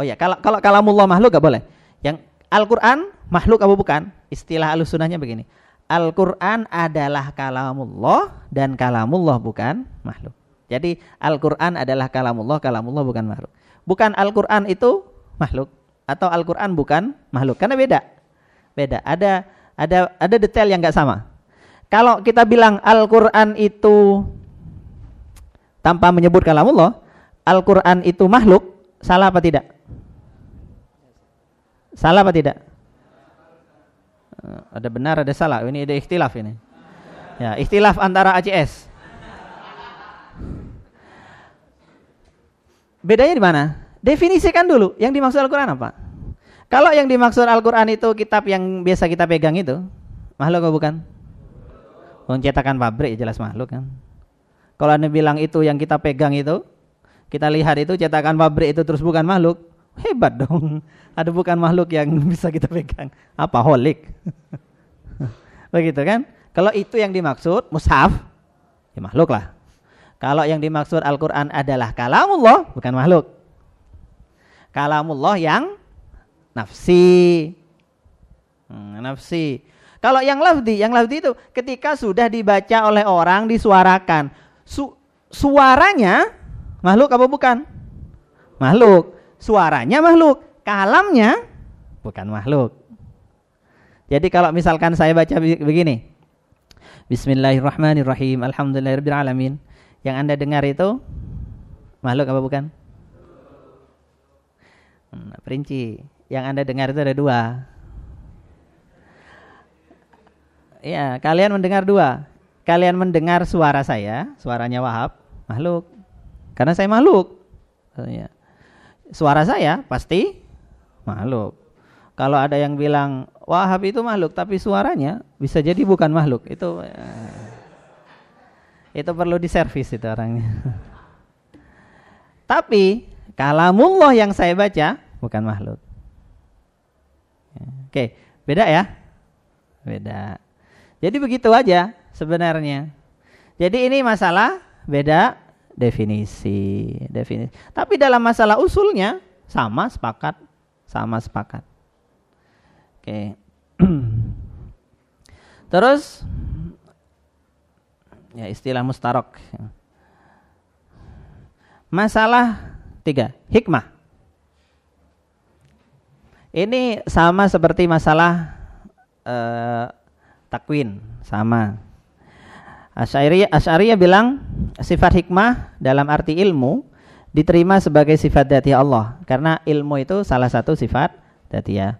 oh ya, kalau kalau kalamullah makhluk gak boleh. Yang Al-Qur'an makhluk apa bukan? Istilah alus sunnahnya begini. Al-Qur'an adalah kalamullah dan kalamullah bukan makhluk. Jadi Al-Qur'an adalah kalamullah, kalamullah bukan makhluk. Bukan Al-Qur'an itu makhluk atau Al-Qur'an bukan makhluk karena beda beda. Ada ada ada detail yang nggak sama. Kalau kita bilang Al-Qur'an itu tanpa menyebut kalamullah, Al-Qur'an itu makhluk, salah apa tidak? Salah apa tidak? Eh, ada benar, ada salah. Ini ada ikhtilaf ini. Ya, ikhtilaf antara ACS. Bedanya di mana? Definisikan dulu. Yang dimaksud Al-Quran apa? Kalau yang dimaksud Al-Quran itu kitab yang biasa kita pegang itu, makhluk atau bukan? Mencetakan pabrik jelas makhluk kan. Kalau anda bilang itu yang kita pegang itu, kita lihat itu cetakan pabrik itu terus bukan makhluk, hebat dong. Ada bukan makhluk yang [laughs] bisa kita pegang. Apa holik? [laughs] Begitu kan? Kalau itu yang dimaksud mushaf, ya makhluk lah. Kalau yang dimaksud Al-Quran adalah kalamullah, bukan makhluk. Kalamullah yang nafsi. Hmm, nafsi. Kalau yang lafdi, yang lafdi itu ketika sudah dibaca oleh orang disuarakan. Su suaranya makhluk apa bukan? Makhluk. Suaranya makhluk, kalamnya bukan makhluk. Jadi kalau misalkan saya baca begini. Bismillahirrahmanirrahim. Alhamdulillahirabbil Yang Anda dengar itu makhluk apa bukan? Hmm, perinci yang Anda dengar itu ada dua. Ya, kalian mendengar dua. Kalian mendengar suara saya, suaranya Wahab, makhluk. Karena saya makhluk. Ya. Suara saya pasti makhluk. Kalau ada yang bilang Wahab itu makhluk, tapi suaranya bisa jadi bukan makhluk. Itu ya, itu perlu diservis itu orangnya. tapi kalamullah yang saya baca bukan makhluk. Oke, beda ya? Beda. Jadi begitu aja sebenarnya. Jadi ini masalah beda definisi, definisi. Tapi dalam masalah usulnya sama sepakat, sama sepakat. Oke. [clears throat] Terus ya istilah mustarok. Masalah tiga, hikmah. Ini sama seperti masalah uh, takwin, sama. Asy'ariyah bilang sifat hikmah dalam arti ilmu diterima sebagai sifat dati Allah karena ilmu itu salah satu sifat ya.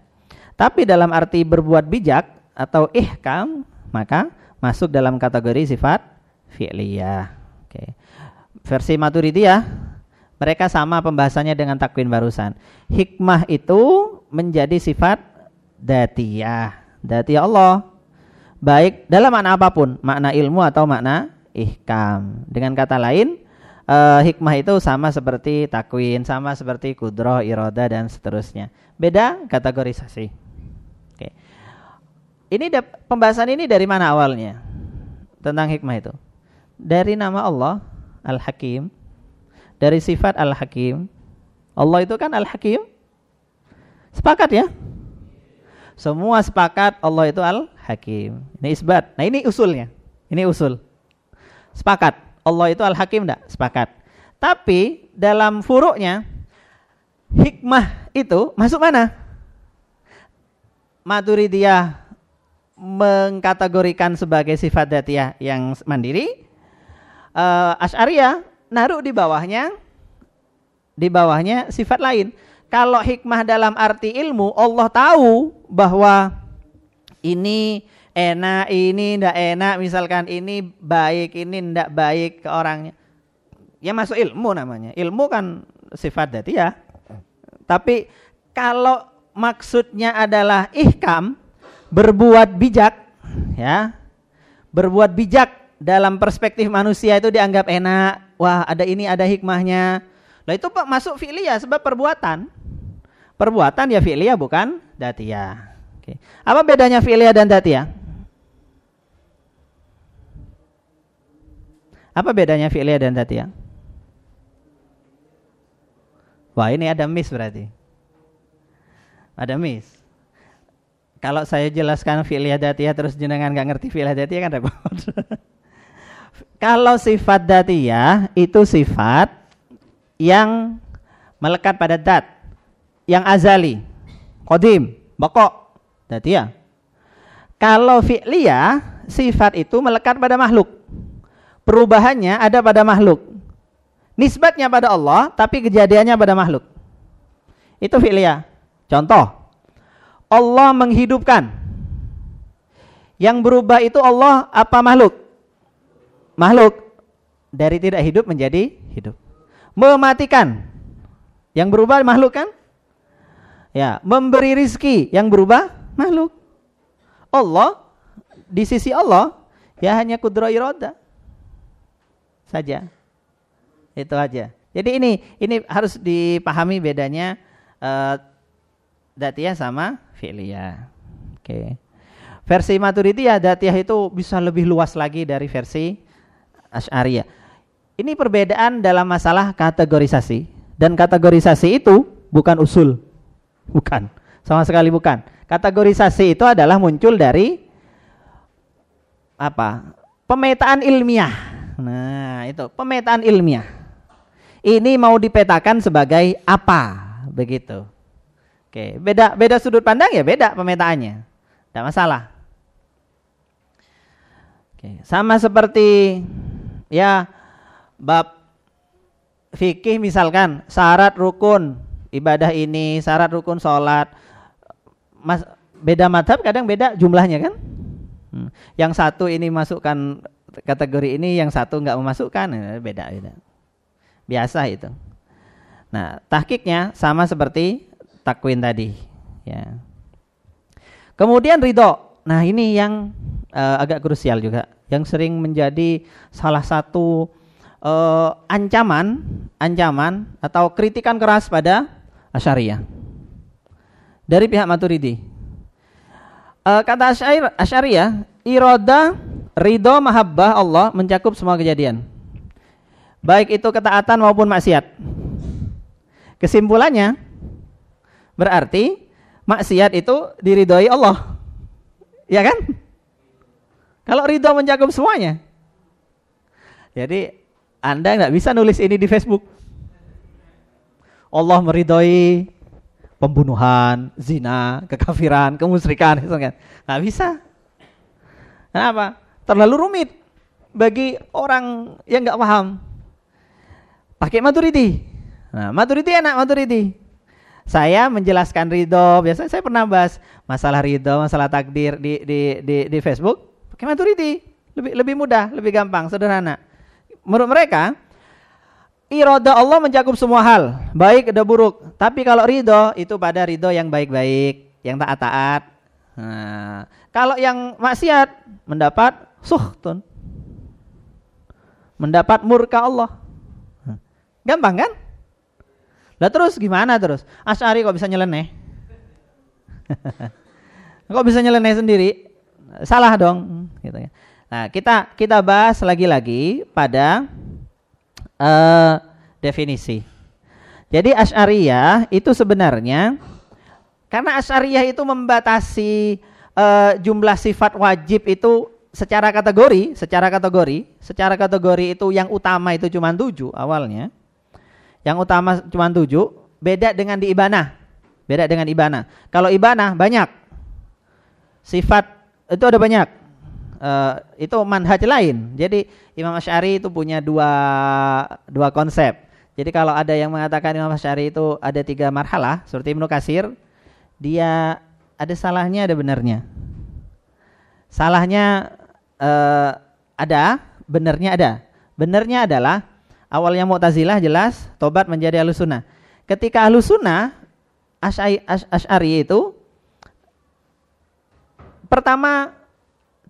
Tapi dalam arti berbuat bijak atau ihkam maka masuk dalam kategori sifat fi'liyah. Oke. Versi Maturidiyah mereka sama pembahasannya dengan takwin barusan. Hikmah itu menjadi sifat datiyah. Datiyah Allah. Baik dalam makna apa pun, makna ilmu atau makna ihkam. Dengan kata lain, uh, hikmah itu sama seperti takwin, sama seperti kudroh, iroda dan seterusnya. Beda kategorisasi. Oke. Ini pembahasan ini dari mana awalnya? Tentang hikmah itu. Dari nama Allah Al-Hakim. Dari sifat Al-Hakim. Allah itu kan Al-Hakim. Sepakat ya? Semua sepakat Allah itu Al-Hakim. Ini isbat. Nah ini usulnya. Ini usul. Sepakat. Allah itu Al-Hakim enggak? Sepakat. Tapi dalam furuknya hikmah itu masuk mana? Maturidiyah mengkategorikan sebagai sifat datiyah yang mandiri. Uh, Asy'ariyah naruh di bawahnya di bawahnya sifat lain. Kalau hikmah dalam arti ilmu, Allah tahu bahwa ini enak, ini ndak enak, misalkan ini baik, ini ndak baik ke orangnya. Ya masuk ilmu namanya. Ilmu kan sifat dati ya. Tapi kalau maksudnya adalah ihkam, berbuat bijak, ya. Berbuat bijak dalam perspektif manusia itu dianggap enak. Wah, ada ini ada hikmahnya. Lah itu masuk fi'liyah sebab perbuatan. Perbuatan ya fi'liyah bukan datiyah. Oke. Apa bedanya fi'liyah dan datiyah? Apa bedanya fi'liyah dan datiyah? Wah ini ada miss berarti. Ada miss. Kalau saya jelaskan fi'liyah datiyah terus jenengan nggak ngerti fi'liyah datiyah kan repot. [laughs] Kalau sifat datiyah itu sifat yang melekat pada dat yang azali, kodim, bokok, ya. Kalau fi'liyah, sifat itu melekat pada makhluk. Perubahannya ada pada makhluk. Nisbatnya pada Allah, tapi kejadiannya pada makhluk. Itu fi'liyah. Contoh, Allah menghidupkan. Yang berubah itu Allah apa makhluk? Makhluk. Dari tidak hidup menjadi hidup. Mematikan. Yang berubah makhluk kan? Ya, memberi rizki yang berubah makhluk. Allah di sisi Allah ya hanya kudro iroda saja. Itu aja. Jadi ini ini harus dipahami bedanya uh, sama fi'liyah. Oke. Okay. Versi Maturidiyah datiyah itu bisa lebih luas lagi dari versi Asy'ariyah. Ini perbedaan dalam masalah kategorisasi dan kategorisasi itu bukan usul. Bukan. Sama sekali bukan. Kategorisasi itu adalah muncul dari apa? Pemetaan ilmiah. Nah, itu pemetaan ilmiah. Ini mau dipetakan sebagai apa? Begitu. Oke, beda beda sudut pandang ya beda pemetaannya. Tidak masalah. Oke, sama seperti ya bab fikih misalkan syarat rukun ibadah ini, syarat rukun sholat. Mas, beda madhab kadang beda jumlahnya kan? Hmm. Yang satu ini masukkan kategori ini, yang satu nggak memasukkan, eh, beda beda. Biasa itu. Nah, tahkiknya sama seperti takwin tadi, ya. Kemudian ridho. Nah, ini yang uh, agak krusial juga, yang sering menjadi salah satu uh, ancaman, ancaman atau kritikan keras pada Asyariyah dari pihak Maturidi. Uh, kata Asyair, Asyariyah, iroda, ridho, mahabbah Allah mencakup semua kejadian. Baik itu ketaatan maupun maksiat. Kesimpulannya, berarti maksiat itu diridhoi Allah. Ya kan? Kalau ridho mencakup semuanya. Jadi Anda nggak bisa nulis ini di Facebook. Allah meridhoi pembunuhan, zina, kekafiran, kemusyrikan, gitu kan. Nggak bisa. Kenapa? Terlalu rumit bagi orang yang nggak paham. Pakai maturidi. Nah, maturidi enak maturidi. Saya menjelaskan ridho, biasanya saya pernah bahas masalah ridho, masalah takdir di di di, di Facebook. Pakai maturidi, lebih lebih mudah, lebih gampang, sederhana. Menurut mereka, Iroda Allah mencakup semua hal, baik dan buruk. Tapi kalau ridho itu pada ridho yang baik-baik, yang taat-taat. Nah, kalau yang maksiat mendapat suhtun, mendapat murka Allah. Gampang kan? Lah terus gimana terus? Asyari kok bisa nyeleneh? [laughs] kok bisa nyeleneh sendiri? Salah dong, gitu ya. Nah, kita kita bahas lagi-lagi pada uh, definisi. Jadi Asy'ariyah itu sebenarnya karena Asy'ariyah itu membatasi uh, jumlah sifat wajib itu secara kategori, secara kategori, secara kategori itu yang utama itu cuma tujuh awalnya. Yang utama cuma tujuh, beda dengan di Ibanah. Beda dengan Ibanah. Kalau Ibanah banyak. Sifat itu ada banyak uh, itu manhaj lain. Jadi Imam Asy'ari itu punya dua dua konsep. Jadi kalau ada yang mengatakan Imam Asy'ari itu ada tiga marhalah seperti Ibnu Kasir, dia ada salahnya ada benarnya. Salahnya uh, ada, benarnya ada. Benarnya adalah awalnya Mu'tazilah jelas tobat menjadi Ahlussunnah. Ketika Ahlussunnah Asy'ari itu pertama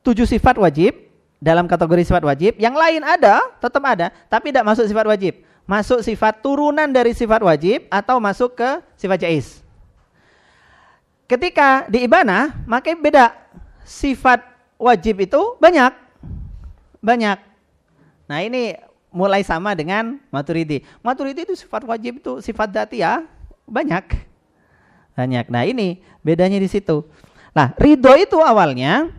tujuh sifat wajib dalam kategori sifat wajib, yang lain ada, tetap ada, tapi tidak masuk sifat wajib. Masuk sifat turunan dari sifat wajib atau masuk ke sifat jais. Ketika di ibana, maka beda. Sifat wajib itu banyak. Banyak. Nah ini mulai sama dengan maturidi. Maturidi itu sifat wajib itu sifat dati ya banyak. Banyak. Nah ini bedanya di situ. Nah ridho itu awalnya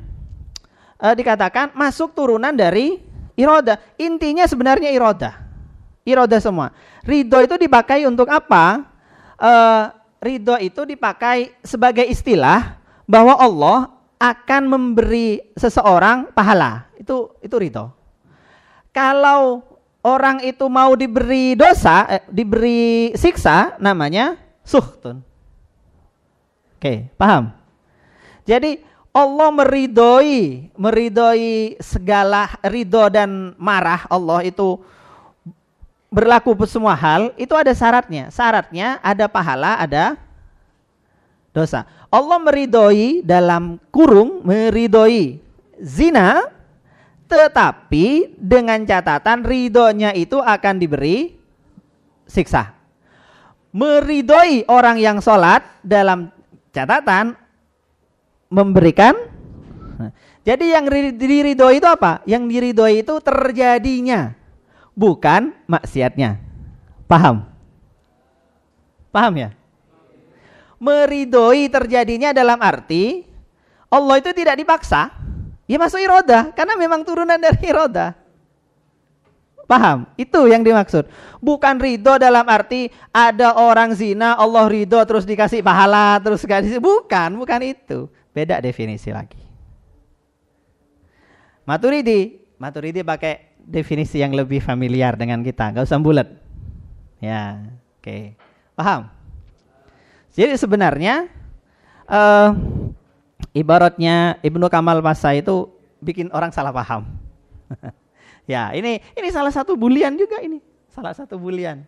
uh, dikatakan masuk turunan dari iroda. Intinya sebenarnya iroda. Iroda semua. Ridho itu dipakai untuk apa? Uh, ridho itu dipakai sebagai istilah bahwa Allah akan memberi seseorang pahala. Itu itu ridho. Kalau orang itu mau diberi dosa, eh, diberi siksa, namanya suhtun. Oke, paham? Jadi Allah meridoi, meridoi segala ridho dan marah Allah itu berlaku semua hal, itu ada syaratnya. Syaratnya ada pahala, ada dosa. Allah meridoi dalam kurung meridoi zina tetapi dengan catatan ridhonya itu akan diberi siksa. Meridoi orang yang sholat dalam catatan memberikan jadi yang diridoi itu apa? Yang diridoi itu terjadinya bukan maksiatnya. Paham? Paham ya? Meridoi terjadinya dalam arti Allah itu tidak dipaksa. Ya masuk iroda karena memang turunan dari [laughs] iroda. Paham? Itu yang dimaksud. Bukan ridho dalam arti ada orang zina, Allah ridho terus dikasih pahala, terus dikasih. Bukan, bukan itu. Beda definisi lagi. Maturidi, Maturidi pakai definisi yang lebih familiar dengan kita, nggak usah bulat. Ya, oke. Okay. Paham? Jadi sebenarnya uh, ibaratnya Ibnu Kamal Masa itu bikin orang salah paham. [laughs] ya, ini ini salah satu bulian juga ini. Salah satu bulian.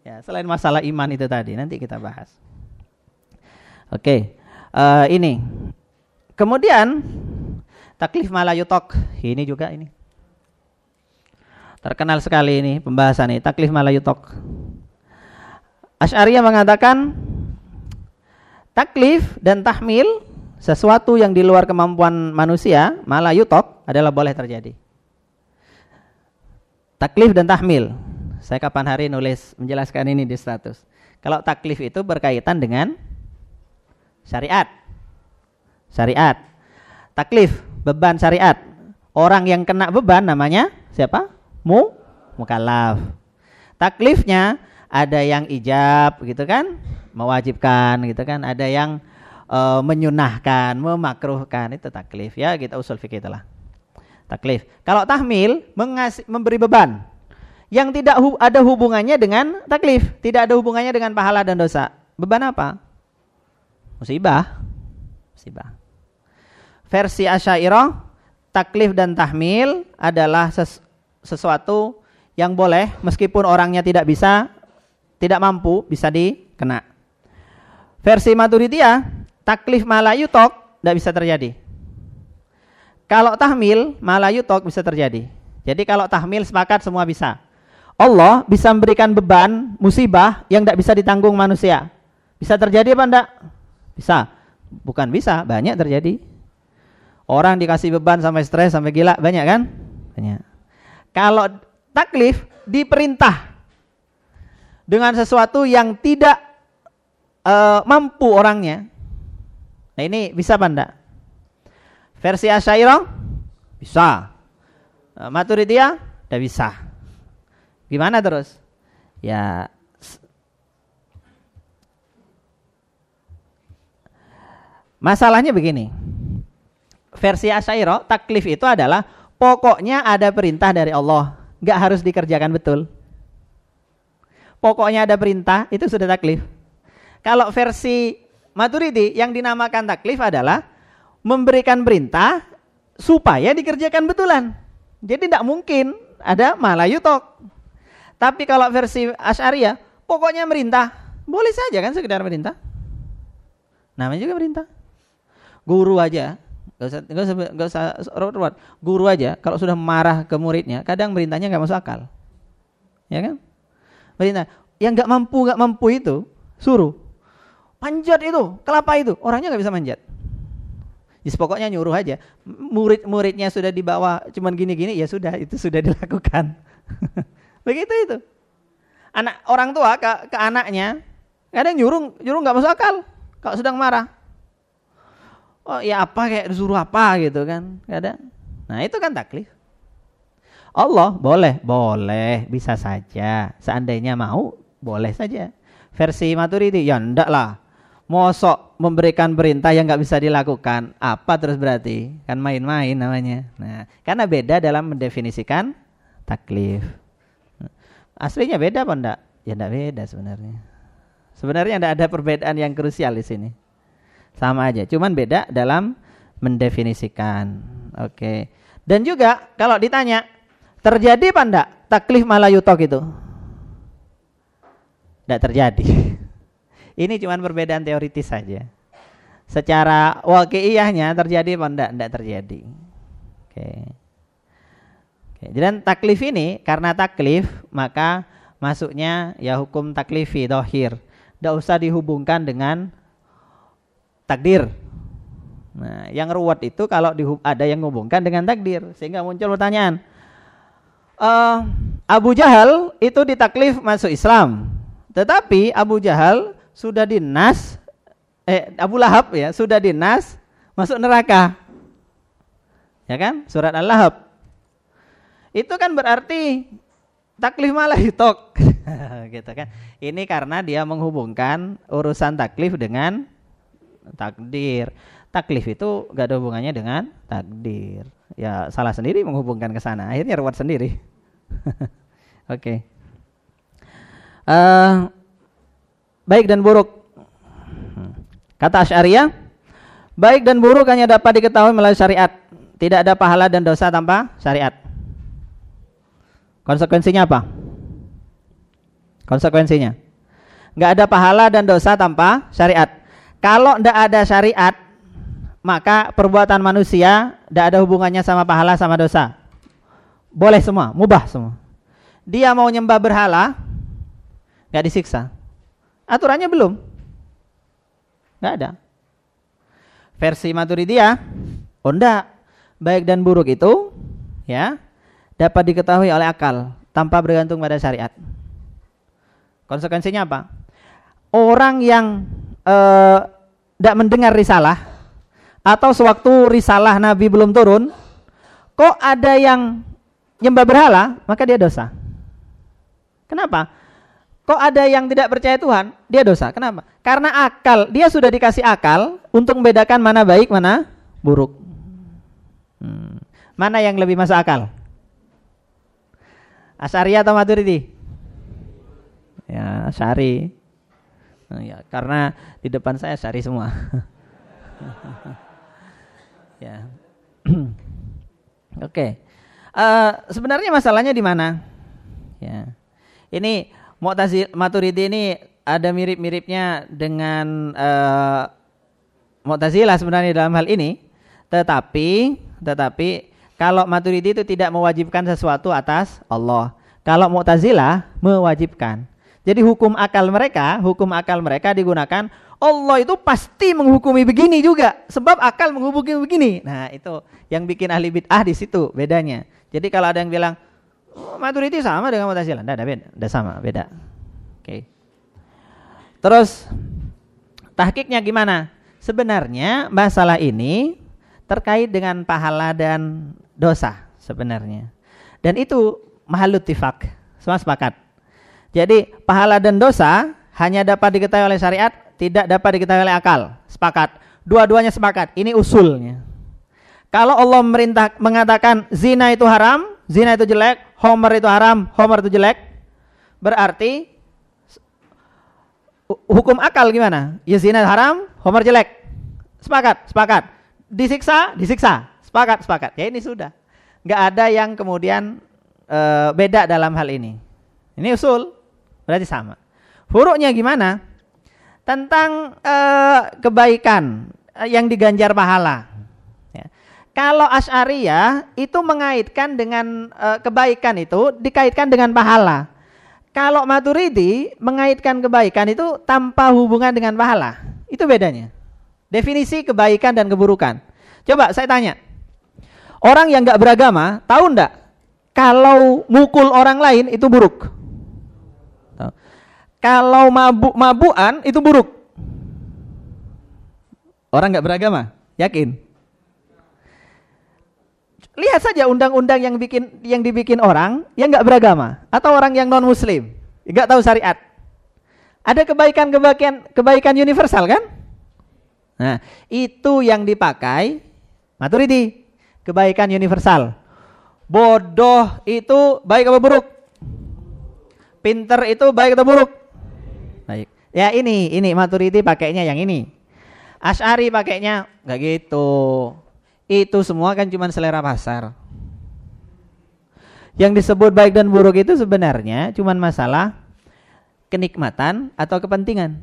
Ya, selain masalah iman itu tadi, nanti kita bahas. Oke. Okay. Uh, ini. Kemudian taklif malayutok. Ini juga ini. Terkenal sekali ini pembahasan ini, taklif malayutok. Asy'ariyah mengatakan taklif dan tahmil sesuatu yang di luar kemampuan manusia malah yutok adalah boleh terjadi. Taklif dan tahmil. Saya kapan hari nulis menjelaskan ini di status. Kalau taklif itu berkaitan dengan syariat. Syariat. Taklif, beban syariat. Orang yang kena beban namanya siapa? Mu mukallaf. Taklifnya ada yang ijab gitu kan mewajibkan gitu kan ada yang uh, menyunahkan memakruhkan itu taklif ya kita usul fikih itulah taklif kalau tahmil mengasih, memberi beban yang tidak hu ada hubungannya dengan taklif tidak ada hubungannya dengan pahala dan dosa beban apa musibah musibah versi asyairah taklif dan tahmil adalah ses sesuatu yang boleh meskipun orangnya tidak bisa tidak mampu bisa dikena. Versi Maturidiyah, taklif malayutok tidak bisa terjadi. Kalau tahmil malayutok bisa terjadi. Jadi kalau tahmil sepakat semua bisa. Allah bisa memberikan beban musibah yang tidak bisa ditanggung manusia. Bisa terjadi apa enggak? Bisa. Bukan bisa, banyak terjadi. Orang dikasih beban sampai stres, sampai gila, banyak kan? Banyak. Kalau taklif diperintah dengan sesuatu yang tidak uh, mampu orangnya. Nah ini bisa enggak? Versi Asyairah bisa. Uh, Maturidiyah tidak bisa. Gimana terus? Ya Masalahnya begini. Versi Asyairah taklif itu adalah pokoknya ada perintah dari Allah, nggak harus dikerjakan betul pokoknya ada perintah, itu sudah taklif. Kalau versi Maturidi yang dinamakan taklif adalah memberikan perintah supaya dikerjakan betulan. Jadi tidak mungkin ada malayutok. Tapi kalau versi Asy'ariyah, pokoknya merintah. Boleh saja kan sekedar merintah. Namanya juga perintah. Guru aja, gak usah, gak usah, gak usah ruwet, Guru aja kalau sudah marah ke muridnya, kadang merintahnya nggak masuk akal. Ya kan? Perintah. Yang nggak mampu nggak mampu itu suruh panjat itu kelapa itu orangnya nggak bisa manjat. Jadi pokoknya nyuruh aja. Murid-muridnya sudah dibawa cuman gini-gini ya sudah itu sudah [laughs] dilakukan. [laughs] Begitu itu. Anak orang tua ke, ke anaknya kadang nyuruh nyuruh nggak masuk akal kalau sedang marah. Oh ya apa kayak disuruh apa gitu kan kadang. Nah itu kan taklif. Allah boleh, boleh, bisa saja. Seandainya mau, boleh saja. Versi Maturidi, ya ndak lah. Mosok memberikan perintah yang nggak bisa dilakukan, apa terus berarti? Kan main-main namanya. Nah, karena beda dalam mendefinisikan taklif. Aslinya beda apa enggak? Ya enggak beda sebenarnya. Sebenarnya enggak ada perbedaan yang krusial di sini. Sama aja, cuman beda dalam mendefinisikan. Oke. Dan juga kalau ditanya Terjadi apa enggak taklif malayutok itu? Enggak terjadi. [laughs] Ini cuma perbedaan teoritis saja. Secara wakiiyahnya terjadi apa enggak? Enggak terjadi. Oke. Oke. Dan taklif ini karena taklif maka masuknya ya hukum taklifi dohir. Tidak usah dihubungkan dengan takdir. Nah, yang ruwet itu kalau ada yang menghubungkan dengan takdir sehingga muncul pertanyaan. Uh, Abu Jahal itu ditaklif masuk Islam. Tetapi Abu Jahal sudah dinas eh Abu Lahab ya, sudah dinas masuk neraka. Ya kan? Surat Al-Lahab. Itu kan berarti taklif malah [laughs] hitok gitu kan. Ini karena dia menghubungkan urusan taklif dengan takdir. Taklif itu gak ada hubungannya dengan takdir. Ya salah sendiri menghubungkan ke sana. Akhirnya ruwet sendiri. [laughs] Oke. okay. Uh, eh, baik dan buruk. Kata Asy'ariyah, baik dan buruk hanya dapat diketahui melalui syariat. Tidak ada pahala dan dosa tanpa syariat. Konsekuensinya apa? Konsekuensinya nggak ada pahala dan dosa tanpa syariat. Kalau tidak ada syariat, maka perbuatan manusia tidak ada hubungannya sama pahala sama dosa. Boleh semua, mubah semua. Dia mau nyembah berhala, nggak disiksa. Aturannya belum, nggak ada. Versi Maturidiyah, oh enggak, baik dan buruk itu, ya, dapat diketahui oleh akal tanpa bergantung pada syariat. Konsekuensinya apa? Orang yang tidak uh, mendengar risalah atau sewaktu risalah Nabi belum turun, kok ada yang nyembah berhala, maka dia dosa. Kenapa? Kok ada yang tidak percaya Tuhan, dia dosa. Kenapa? Karena akal, dia sudah dikasih akal untuk membedakan mana baik, mana buruk. Hmm. Mana yang lebih masuk akal? Asari atau Maturidi? ya syari nah, ya karena di depan saya syari semua. [laughs] Ya. [clears throat] Oke. Okay. uh, eh, sebenarnya masalahnya di mana? Ya. Ini Mu'tazil Maturidi ini ada mirip-miripnya dengan uh, Mu'tazilah sebenarnya dalam hal ini. Tetapi tetapi kalau Maturidi itu tidak mewajibkan sesuatu atas Allah. Kalau Mu'tazilah mewajibkan jadi hukum akal mereka, hukum akal mereka digunakan Allah itu pasti menghukumi begini juga sebab akal menghubungi begini. Nah, itu yang bikin ahli bid'ah di situ bedanya. Jadi kalau ada yang bilang oh, maturiti sama dengan Mu'tazilah, enggak ada beda, enggak sama, beda. Oke. Terus tahkiknya gimana? Sebenarnya masalah ini terkait dengan pahala dan dosa sebenarnya. Dan itu mahalut tifak. Semua sepakat jadi pahala dan dosa hanya dapat diketahui oleh syariat, tidak dapat diketahui oleh akal. Sepakat. Dua-duanya sepakat. Ini usulnya. Kalau Allah merintah mengatakan zina itu haram, zina itu jelek, homer itu haram, homer itu jelek, berarti hukum akal gimana? Ya zina haram, homer jelek. Sepakat, sepakat. Disiksa, disiksa. Sepakat, sepakat. Ya ini sudah. Nggak ada yang kemudian uh, beda dalam hal ini. Ini usul. Berarti sama. Hurufnya gimana? Tentang uh, kebaikan uh, yang diganjar pahala. Ya. Kalau Asy'ariyah itu mengaitkan dengan uh, kebaikan itu dikaitkan dengan pahala. Kalau Maturidi mengaitkan kebaikan itu tanpa hubungan dengan pahala. Itu bedanya. Definisi kebaikan dan keburukan. Coba saya tanya. Orang yang nggak beragama, tahu ndak kalau mukul orang lain itu buruk? Kalau mabuk-mabukan itu buruk. Orang nggak beragama, yakin? Lihat saja undang-undang yang bikin yang dibikin orang yang nggak beragama atau orang yang non muslim, nggak tahu syariat. Ada kebaikan-kebaikan kebaikan universal kan? Nah, itu yang dipakai maturidi, kebaikan universal. Bodoh itu baik apa buruk? Pinter itu baik atau buruk? Baik. Ya ini, ini maturity pakainya yang ini. Ash'ari pakainya nggak gitu. Itu semua kan cuma selera pasar. Yang disebut baik dan buruk itu sebenarnya cuma masalah kenikmatan atau kepentingan.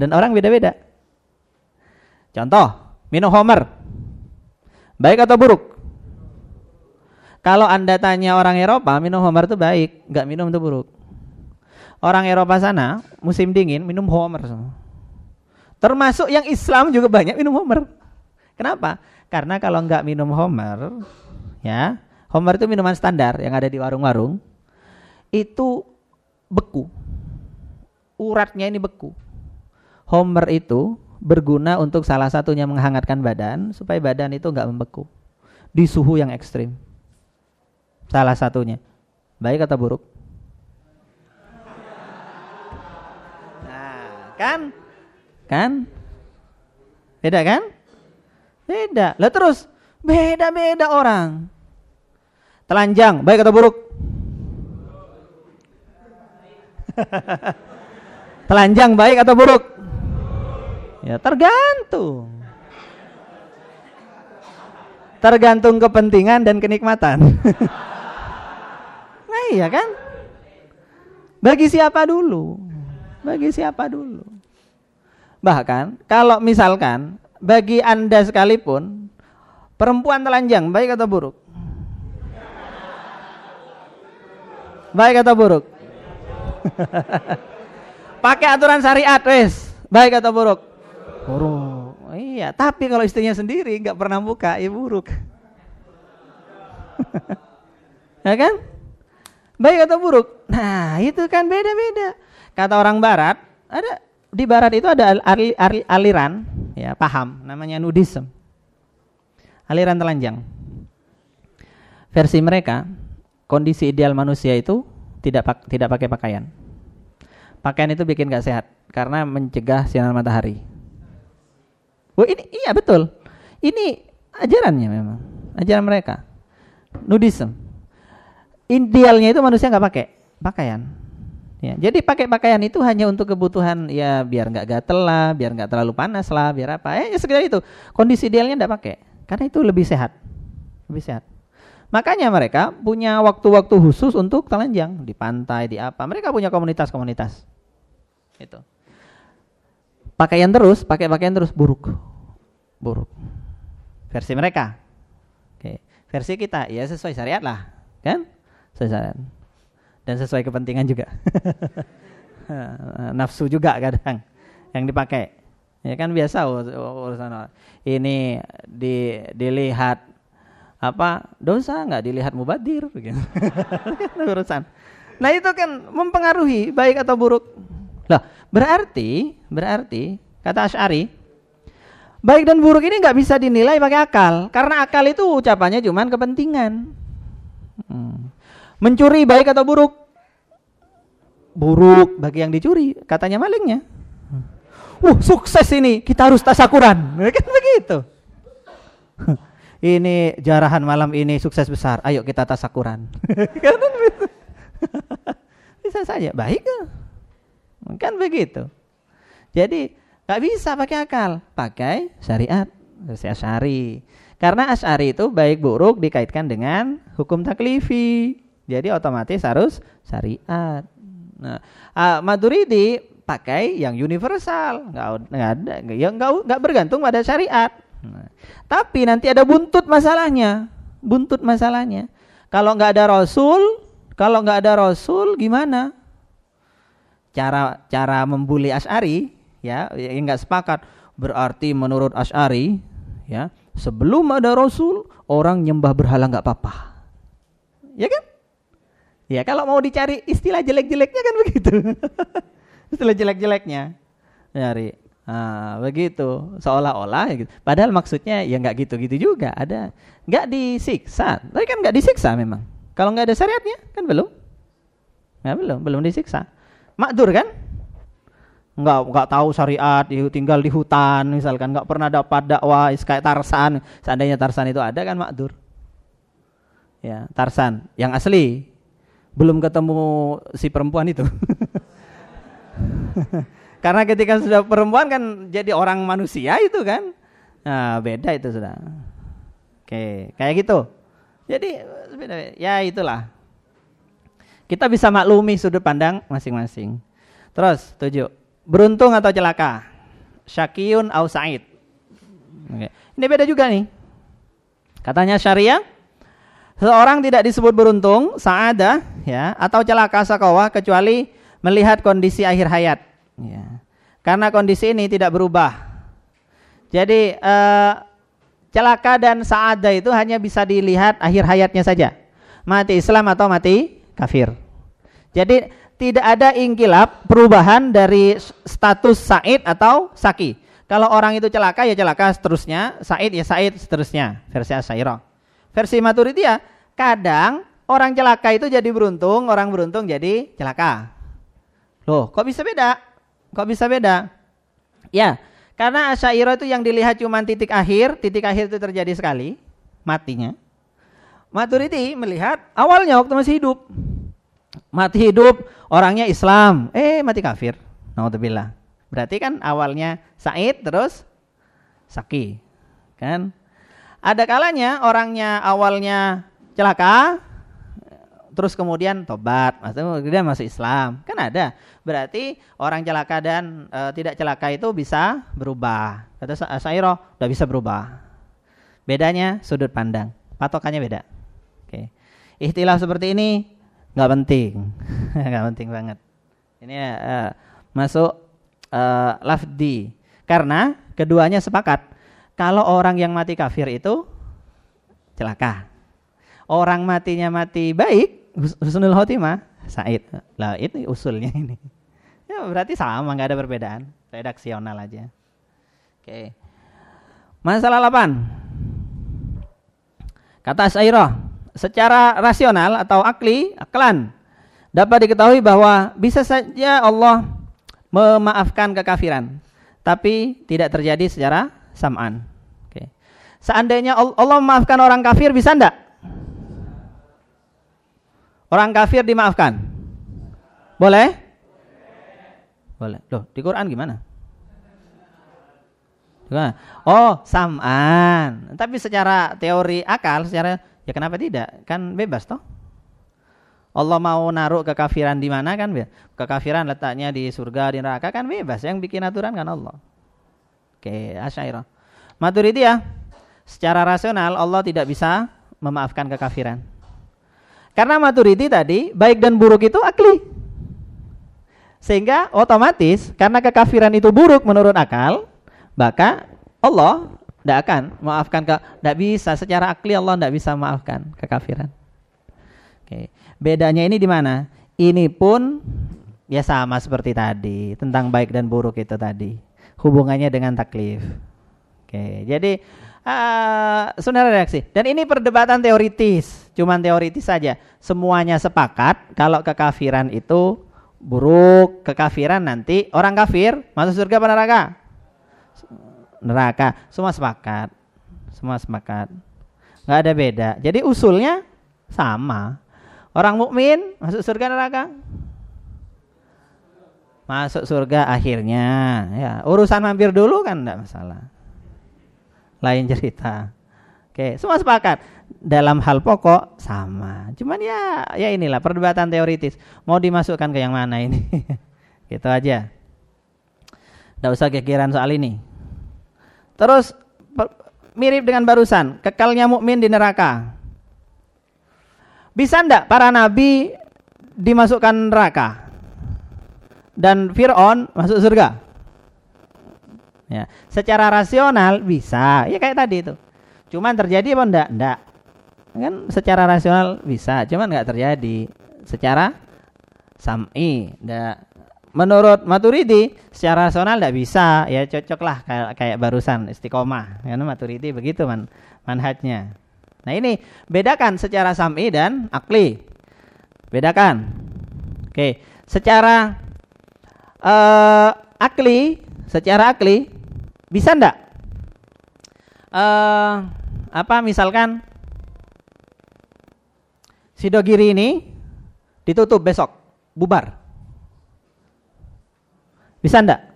Dan orang beda-beda. Contoh, minum Homer. Baik atau buruk? Kalau Anda tanya orang Eropa, minum Homer itu baik, nggak minum itu buruk. Orang Eropa sana, musim dingin, minum Homer. Termasuk yang Islam juga banyak minum Homer. Kenapa? Karena kalau nggak minum Homer, ya, Homer itu minuman standar yang ada di warung-warung, itu beku. Uratnya ini beku. Homer itu berguna untuk salah satunya menghangatkan badan supaya badan itu nggak membeku di suhu yang ekstrim. Salah satunya. Baik atau buruk? Nah, kan? Kan? Beda kan? Beda. Lah terus beda-beda orang. Telanjang, baik atau buruk? [laughs] Telanjang baik atau buruk? Ya tergantung. Tergantung kepentingan dan kenikmatan. [laughs] nah iya kan? Bagi siapa dulu? Bagi siapa dulu? Bahkan kalau misalkan bagi Anda sekalipun perempuan telanjang baik atau buruk? Baik atau buruk? [laughs] Pakai aturan syariat, wes. Baik atau buruk? Buruk. Iya, tapi kalau istrinya sendiri nggak pernah buka, ya buruk. [laughs] ya kan? Baik atau buruk? Nah, itu kan beda-beda. Kata orang barat, ada di barat itu ada al al aliran, ya, paham namanya nudism. Aliran telanjang. Versi mereka, kondisi ideal manusia itu tidak pak tidak pakai pakaian. Pakaian itu bikin gak sehat karena mencegah sinar matahari. Oh ini iya betul. Ini ajarannya memang, ajaran mereka. Nudism. Idealnya itu manusia nggak pakai pakaian. Ya, jadi pakai pakaian itu hanya untuk kebutuhan ya biar nggak gatel lah, biar nggak terlalu panas lah, biar apa? Eh, ya sekedar itu. Kondisi idealnya nggak pakai, karena itu lebih sehat, lebih sehat. Makanya mereka punya waktu-waktu khusus untuk telanjang di pantai, di apa. Mereka punya komunitas-komunitas. Itu pakaian terus, pakai pakaian terus buruk. Buruk. Versi mereka. Oke. Versi kita ya sesuai syariat lah, kan? Sesuai syariat. Dan sesuai kepentingan juga. [laughs] Nafsu juga kadang yang dipakai. Ya kan biasa urusan ini di dilihat apa dosa nggak dilihat mubadir gitu. [laughs] urusan. Nah itu kan mempengaruhi baik atau buruk. Lah, berarti berarti kata Asy'ari baik dan buruk ini nggak bisa dinilai pakai akal karena akal itu ucapannya cuman kepentingan. Hmm. Mencuri baik atau buruk? Buruk bagi yang dicuri, katanya malingnya. Uh, sukses ini, kita harus tasakuran. [laughs] Kan begitu. [laughs] ini jarahan malam ini sukses besar. Ayo kita tasakuran. [laughs] kan Bisa saja, baik. Kan begitu. Jadi nggak bisa pakai akal, pakai syariat, versi Asy'ari. Karena Asy'ari itu baik buruk dikaitkan dengan hukum taklifi. Jadi otomatis harus syariat. Nah, uh, Maturidi pakai yang universal, nggak nggak ada, ya nggak nggak bergantung pada syariat. Nah, tapi nanti ada buntut masalahnya, buntut masalahnya. Kalau nggak ada Rasul, kalau nggak ada Rasul gimana? cara cara membuli Asy'ari ya yang enggak sepakat berarti menurut Asy'ari ya sebelum ada Rasul orang nyembah berhala nggak apa-apa ya kan ya kalau mau dicari istilah jelek-jeleknya kan begitu [laughs] istilah jelek-jeleknya nyari Nah, begitu seolah-olah gitu. Padahal maksudnya ya nggak gitu-gitu juga. Ada nggak disiksa, tapi kan nggak disiksa memang. Kalau nggak ada syariatnya kan belum, ya belum, belum disiksa makdur kan? Enggak enggak tahu syariat, tinggal di hutan misalkan, enggak pernah dapat dakwah kayak Tarsan. Seandainya Tarsan itu ada kan makdur. Ya, Tarsan yang asli. Belum ketemu si perempuan itu. [laughs] Karena ketika sudah perempuan kan jadi orang manusia itu kan. Nah, beda itu sudah. Oke, kayak gitu. Jadi ya itulah. Kita bisa maklumi sudut pandang masing-masing. Terus, tujuh. beruntung atau celaka? Syakiyun au sa'id. Ini beda juga nih. Katanya syariah, seorang tidak disebut beruntung, sa'ada, ya, atau celaka sakawah kecuali melihat kondisi akhir hayat. Ya. Karena kondisi ini tidak berubah. Jadi eh, celaka dan sa'ada itu hanya bisa dilihat akhir hayatnya saja. Mati Islam atau mati kafir. Jadi tidak ada ingkilap perubahan dari status Said atau Saki. Kalau orang itu celaka ya celaka seterusnya, Said ya Said seterusnya, versi Asyairah. Versi Maturidiyah, kadang orang celaka itu jadi beruntung, orang beruntung jadi celaka. Loh, kok bisa beda? Kok bisa beda? Ya, karena Asyairah itu yang dilihat cuma titik akhir, titik akhir itu terjadi sekali, matinya. Maturidi melihat awalnya waktu masih hidup. Mati hidup, orangnya Islam, eh mati kafir. Nauzubillah. Berarti kan awalnya Said terus Saki. Kan? Ada kalanya orangnya awalnya celaka terus kemudian tobat, maksudnya dia masuk Islam. Kan ada. Berarti orang celaka dan e, tidak celaka itu bisa berubah. Kata Sairo udah bisa berubah. Bedanya sudut pandang. Patokannya beda. Oke. Istilah seperti ini nggak penting. [laughs] nggak penting banget. Ini uh, masuk uh, lafdi. Karena keduanya sepakat kalau orang yang mati kafir itu celaka. Orang matinya mati baik, husnul khotimah, Said. Lah itu usulnya [laughs] ini. Ya berarti sama, nggak ada perbedaan. Redaksional aja. Oke. Masalah 8. Kata Syairah, secara rasional atau akli, aklan dapat diketahui bahwa bisa saja Allah memaafkan kekafiran, tapi tidak terjadi secara sam'an. Oke. Seandainya Allah memaafkan orang kafir bisa enggak? Orang kafir dimaafkan? Boleh? Boleh. Loh, di Quran gimana? Gimana? Oh, sam'an. Tapi secara teori akal, secara ya kenapa tidak? Kan bebas toh? Allah mau naruh kekafiran di mana kan? Kekafiran letaknya di surga, di neraka kan bebas. Yang bikin aturan kan Allah. Oke, Asyairah. Maturidiyah, secara rasional Allah tidak bisa memaafkan kekafiran. Karena maturidi tadi, baik dan buruk itu akli. Sehingga otomatis karena kekafiran itu buruk menurut akal, maka Allah tidak akan memaafkan ke tidak bisa secara akli Allah tidak bisa memaafkan kekafiran. Oke. Bedanya ini di mana? Ini pun ya sama seperti tadi tentang baik dan buruk itu tadi. Hubungannya dengan taklif. Oke, jadi uh, saudara reaksi. Dan ini perdebatan teoritis, cuman teoritis saja. Semuanya sepakat kalau kekafiran itu buruk, kekafiran nanti orang kafir masuk surga apa neraka? Neraka. Semua sepakat. Semua sepakat. Nggak ada beda. Jadi usulnya sama. Orang mukmin masuk surga neraka? Masuk surga akhirnya. Ya, urusan mampir dulu kan enggak masalah. Lain cerita. Oke, semua sepakat. Dalam hal pokok sama. Cuman ya ya inilah perdebatan teoritis. Mau dimasukkan ke yang mana ini? [laughs] gitu aja. Enggak usah kekiran soal ini. Terus mirip dengan barusan, kekalnya mukmin di neraka. Bisa ndak para nabi dimasukkan neraka? Dan Fir'aun masuk surga? Ya, secara rasional bisa, ya kayak tadi itu. Cuman terjadi apa enggak? Enggak. Kan secara rasional bisa, cuman enggak terjadi. Secara sam'i, enggak. Menurut Maturidi, secara rasional enggak bisa. Ya cocoklah kayak kayak barusan istiqomah. Karena Maturidi begitu man manhajnya. Nah ini bedakan secara sam'i dan akli. Bedakan. Oke, secara uh, akli, secara akli bisa ndak? Uh, apa misalkan Sidogiri ini ditutup besok, bubar. Bisa ndak?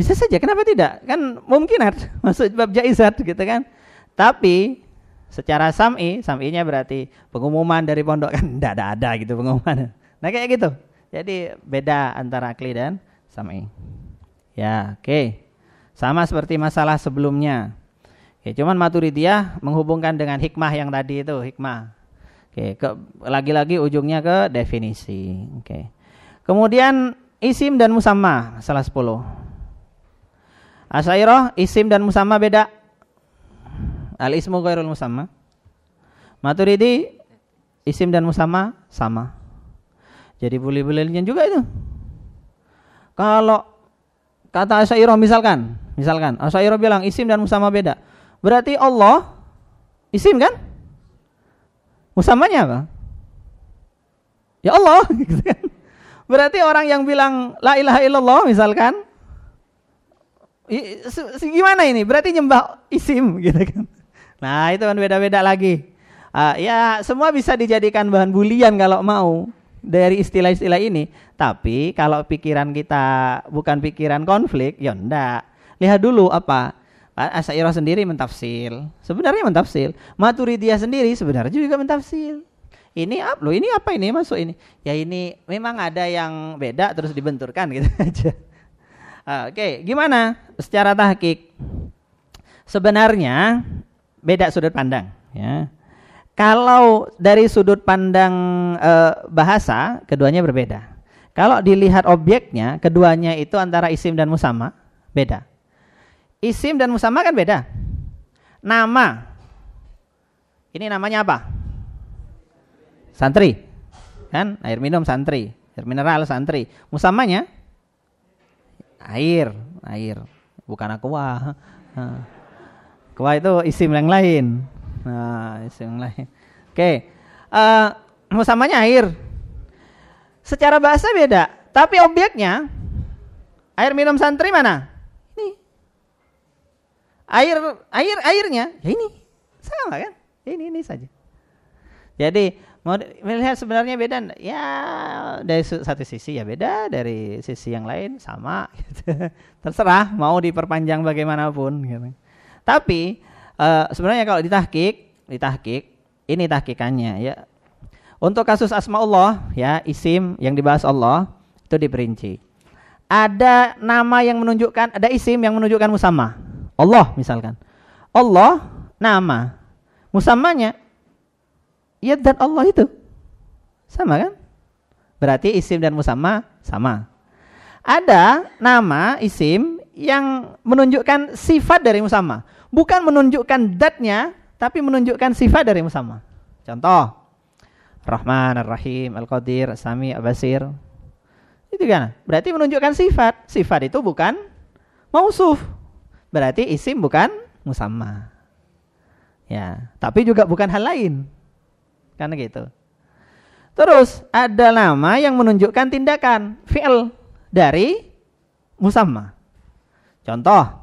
Bisa saja, kenapa tidak? Kan mungkin [laughs] masuk bab jaizat gitu kan. Tapi secara sam'i, sam'inya berarti pengumuman dari pondok [laughs] kan tidak ada, ada gitu pengumuman. Nah kayak gitu. Jadi beda antara akli dan sam'i. Ya, oke. Okay. Sama seperti masalah sebelumnya. Oke, cuman Maturidiyah menghubungkan dengan hikmah yang tadi itu, hikmah. Oke, lagi-lagi ujungnya ke definisi. Oke. Kemudian isim dan musamma, salah 10. Asyairah isim dan musamma beda. Al ismu ghairul musamma. Maturidi isim dan musamma sama. Jadi boleh-bolehnya juga itu. Kalau kata Asyairah misalkan, misalkan Asyairah bilang isim dan musamma beda. Berarti Allah isim kan? Musamanya apa? Ya Allah. [laughs] Gitu kan. Berarti orang yang bilang la ilaha illallah misalkan gimana ini? Berarti nyembah isim [laughs] gitu kan. Nah, itu kan beda-beda lagi. Uh, ya semua bisa dijadikan bahan bulian kalau mau dari istilah-istilah ini. Tapi kalau pikiran kita bukan pikiran konflik, ya ndak. Lihat dulu apa. Asyairah sendiri mentafsir. Sebenarnya mentafsir. Maturidiyah sendiri sebenarnya juga mentafsir. Ini apa lo ini apa ini masuk ini? Ya ini memang ada yang beda terus dibenturkan gitu [laughs] aja. Oke, gimana secara tahqiq? Sebenarnya beda sudut pandang ya. Kalau dari sudut pandang e, bahasa, keduanya berbeda. Kalau dilihat objeknya, keduanya itu antara isim dan musama, beda. Isim dan musama kan beda. Nama. Ini namanya apa? Santri. Kan? Air minum santri. Air mineral santri. Musamanya? Air. Air. Bukan aqua. Aqua itu isim yang lain. Nah, yang lain. Oke. Okay. Uh, eh, musamanya air. Secara bahasa beda, tapi objeknya air minum santri mana? Ini. Air air airnya ya ini. Sama kan? Ini ini saja. Jadi mau melihat sebenarnya beda ya dari satu sisi ya beda dari sisi yang lain sama gitu. [laughs] terserah mau diperpanjang bagaimanapun gitu. tapi uh, sebenarnya kalau ditahkik, ditahkik, ini tahkikannya ya. Untuk kasus asma Allah ya, isim yang dibahas Allah itu diperinci. Ada nama yang menunjukkan, ada isim yang menunjukkan musamma. Allah misalkan. Allah nama. Musammanya ya dan Allah itu. Sama kan? Berarti isim dan musamma sama. Ada nama isim yang menunjukkan sifat dari musamma bukan menunjukkan datnya, tapi menunjukkan sifat dari musamma. Contoh, Rahman, Ar-Rahim, Al-Qadir, Sami, Al-Basir. Itu kan? Berarti menunjukkan sifat. Sifat itu bukan mausuf. Berarti isim bukan musamma. Ya, tapi juga bukan hal lain. Karena gitu. Terus ada nama yang menunjukkan tindakan fi'il dari musamma. Contoh,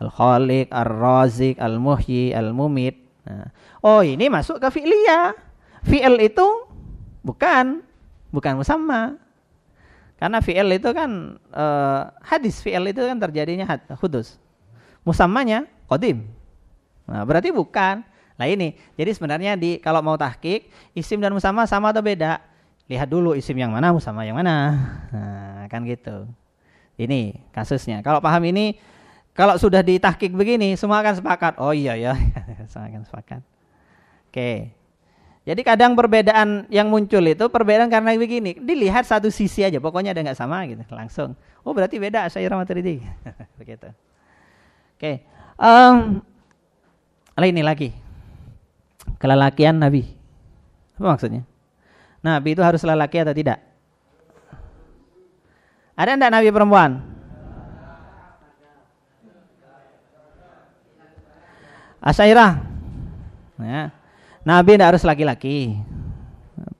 Al-Khaliq, Ar-Razik, Al-Muhyi, Al-Mumit. Nah, oh ini masuk ke fi'liyah. Fi'il itu bukan bukan musamma. Karena fi'il itu kan uh, hadis fi'il itu kan terjadinya had, hudus. Musammanya qadim. Nah, berarti bukan. Nah ini, jadi sebenarnya di kalau mau tahqiq, isim dan musamma sama atau beda? Lihat dulu isim yang mana, musamma yang mana. Nah, kan gitu. Ini kasusnya. Kalau paham ini kalau sudah ditahkik begini, semua akan sepakat. Oh iya ya, [laughs] semua akan sepakat. Oke. Jadi kadang perbedaan yang muncul itu perbedaan karena begini, dilihat satu sisi aja, pokoknya ada nggak sama gitu, langsung. Oh berarti beda saya maturidi. [laughs] Begitu. Oke. Um, ini lagi. Kelelakian Nabi. Apa maksudnya? Nabi itu harus lelaki atau tidak? Ada enggak Nabi perempuan? Asyairah. Ya. Nabi tidak harus laki-laki.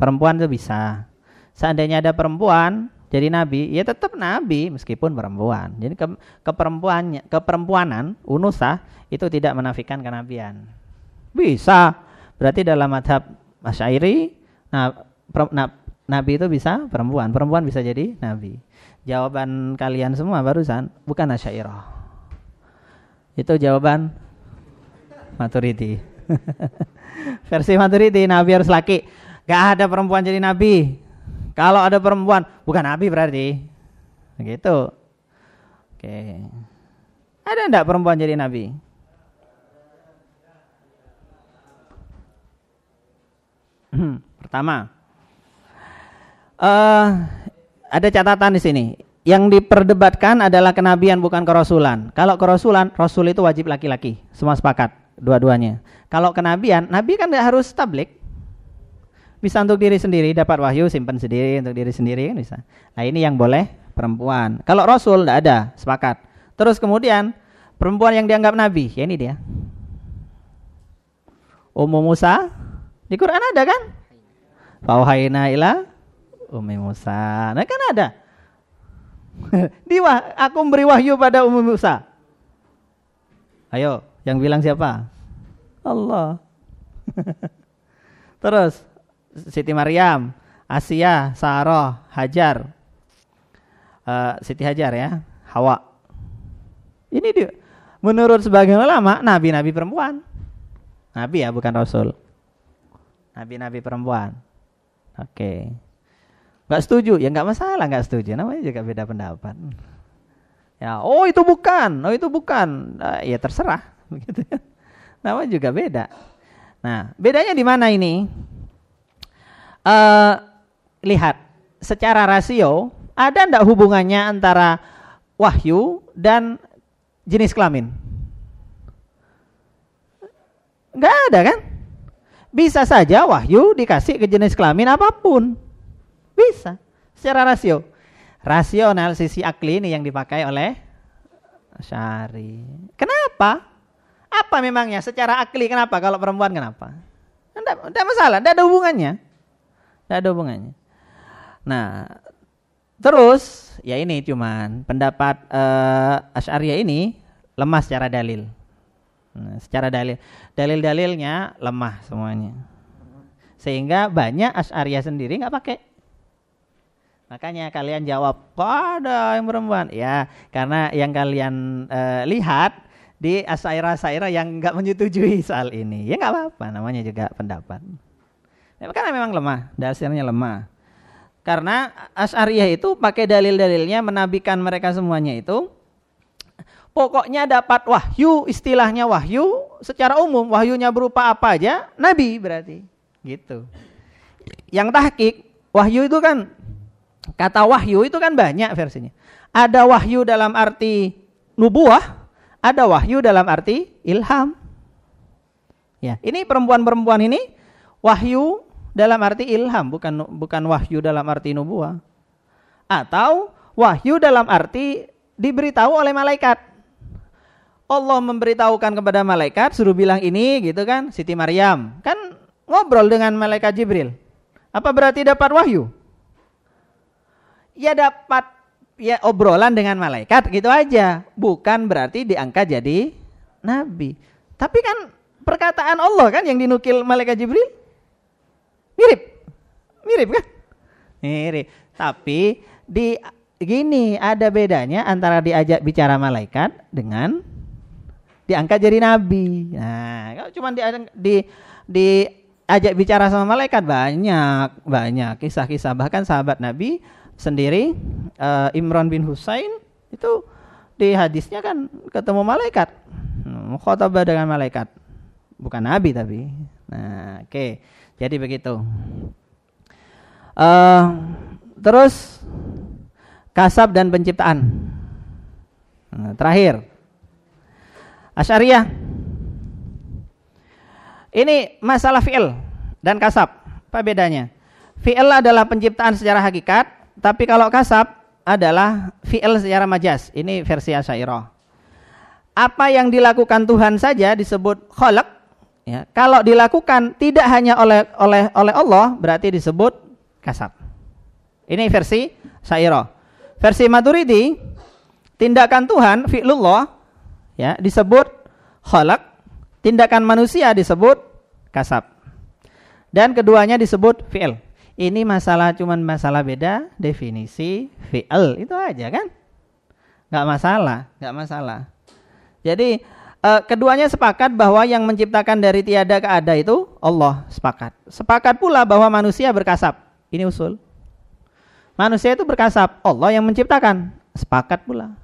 Perempuan itu bisa. Seandainya ada perempuan jadi nabi, ya tetap nabi meskipun perempuan. Jadi ke, keperempuannya, keperempuanan unusah itu tidak menafikan kenabian. Bisa. Berarti dalam madhab Asyairi, nah, nah, nabi itu bisa perempuan, perempuan bisa jadi nabi. Jawaban kalian semua barusan bukan Asyairah. Itu jawaban Maturidi. [laughs] Versi Maturidi, nabi harus laki. Gak ada perempuan jadi nabi. Kalau ada perempuan, bukan nabi berarti. Begitu. Oke. Ada enggak perempuan jadi nabi? Hmm, pertama, uh, ada catatan di sini. Yang diperdebatkan adalah kenabian bukan kerasulan. Kalau kerasulan, rasul itu wajib laki-laki. Semua sepakat, dua-duanya. Kalau kenabian, nabi kan tidak harus tablik. Bisa untuk diri sendiri, dapat wahyu, simpan sendiri untuk diri sendiri kan bisa. Nah ini yang boleh perempuan. Kalau rasul tidak ada, sepakat. Terus kemudian perempuan yang dianggap nabi, ya ini dia. Ummu Musa di Quran ada kan? Fauhaina ila Ummi Musa. Nah kan ada. [laughs] Diwa, aku memberi wahyu pada Ummi Musa. Ayo, yang bilang siapa? Allah. [laughs] Terus Siti Maryam, Asia, Sarah, Hajar. Uh, Siti Hajar ya, Hawa. Ini dia. Menurut sebagian ulama, nabi-nabi perempuan. Nabi ya, bukan rasul. Nabi-nabi perempuan. Oke. Okay. Gak setuju, ya nggak masalah nggak setuju. Namanya juga beda pendapat. Ya, oh itu bukan, oh itu bukan. Nah, ya terserah, [laughs] begitu. Namanya juga beda. Nah, bedanya di mana ini? Uh, lihat, secara rasio ada ndak hubungannya antara wahyu dan jenis kelamin? Nggak ada kan? Bisa saja wahyu dikasih ke jenis kelamin apa pun. Bisa. Secara rasio. Rasional sisi akli ini yang dipakai oleh Syari. Kenapa? Apa memangnya secara akli kenapa kalau perempuan kenapa? Tidak masalah, tidak ada hubungannya. Tidak ada hubungannya. Nah, terus ya ini cuman pendapat uh, Asy'ariyah ini lemah secara dalil. Nah, secara dalil, dalil-dalilnya lemah semuanya. Sehingga banyak Asy'ariyah sendiri nggak pakai. Makanya kalian jawab, kok ada yang perempuan? Ya, karena yang kalian uh, lihat di asaira-asaira yang nggak menyetujui soal ini. Ya nggak apa-apa, namanya juga pendapat. Ya, karena memang lemah, dasarnya lemah. Karena Asy'ariyah itu pakai dalil-dalilnya menabikan mereka semuanya itu Pokoknya dapat wahyu, istilahnya wahyu secara umum, wahyunya berupa apa aja, nabi berarti. Gitu. Yang tahqiq, wahyu itu kan kata wahyu itu kan banyak versinya. Ada wahyu dalam arti nubuah, ada wahyu dalam arti ilham. Ya, ini perempuan-perempuan ini wahyu dalam arti ilham, bukan bukan wahyu dalam arti nubuah. Atau wahyu dalam arti diberitahu oleh malaikat. Allah memberitahukan kepada malaikat suruh bilang ini gitu kan Siti Maryam kan ngobrol dengan malaikat Jibril apa berarti dapat wahyu ya dapat ya obrolan dengan malaikat gitu aja. Bukan berarti diangkat jadi nabi. Tapi kan perkataan Allah kan yang dinukil malaikat Jibril? Mirip. Mirip kan? Mirip. Tapi di gini ada bedanya antara diajak bicara malaikat dengan diangkat jadi nabi. Nah, cuma di, di di ajak bicara sama malaikat banyak banyak kisah-kisah. Bahkan sahabat Nabi sendiri uh, Imran bin Husain itu di hadisnya kan ketemu malaikat mukhatabah dengan malaikat bukan nabi tapi nah oke okay. jadi begitu uh, terus kasab dan penciptaan nah, terakhir Asyariah. Ini masalah fi'il dan kasab. Apa bedanya? Fi'il adalah penciptaan secara hakikat, tapi kalau kasab adalah fi'il secara majas. Ini versi Asy'ariyah. Apa yang dilakukan Tuhan saja disebut khalaq. Ya, kalau dilakukan tidak hanya oleh oleh oleh Allah berarti disebut kasab. Ini versi Syairah. Versi Maturidi tindakan Tuhan fi'lullah ya disebut khalaq, tindakan manusia disebut kasab. Dan keduanya disebut fi'il. Ini masalah cuman masalah beda definisi fi'il itu aja kan? Nggak masalah, nggak masalah. Jadi uh, keduanya sepakat bahwa yang menciptakan dari tiada ke ada itu Allah sepakat. Sepakat pula bahwa manusia berkasab. Ini usul. Manusia itu berkasab, Allah yang menciptakan. Sepakat pula.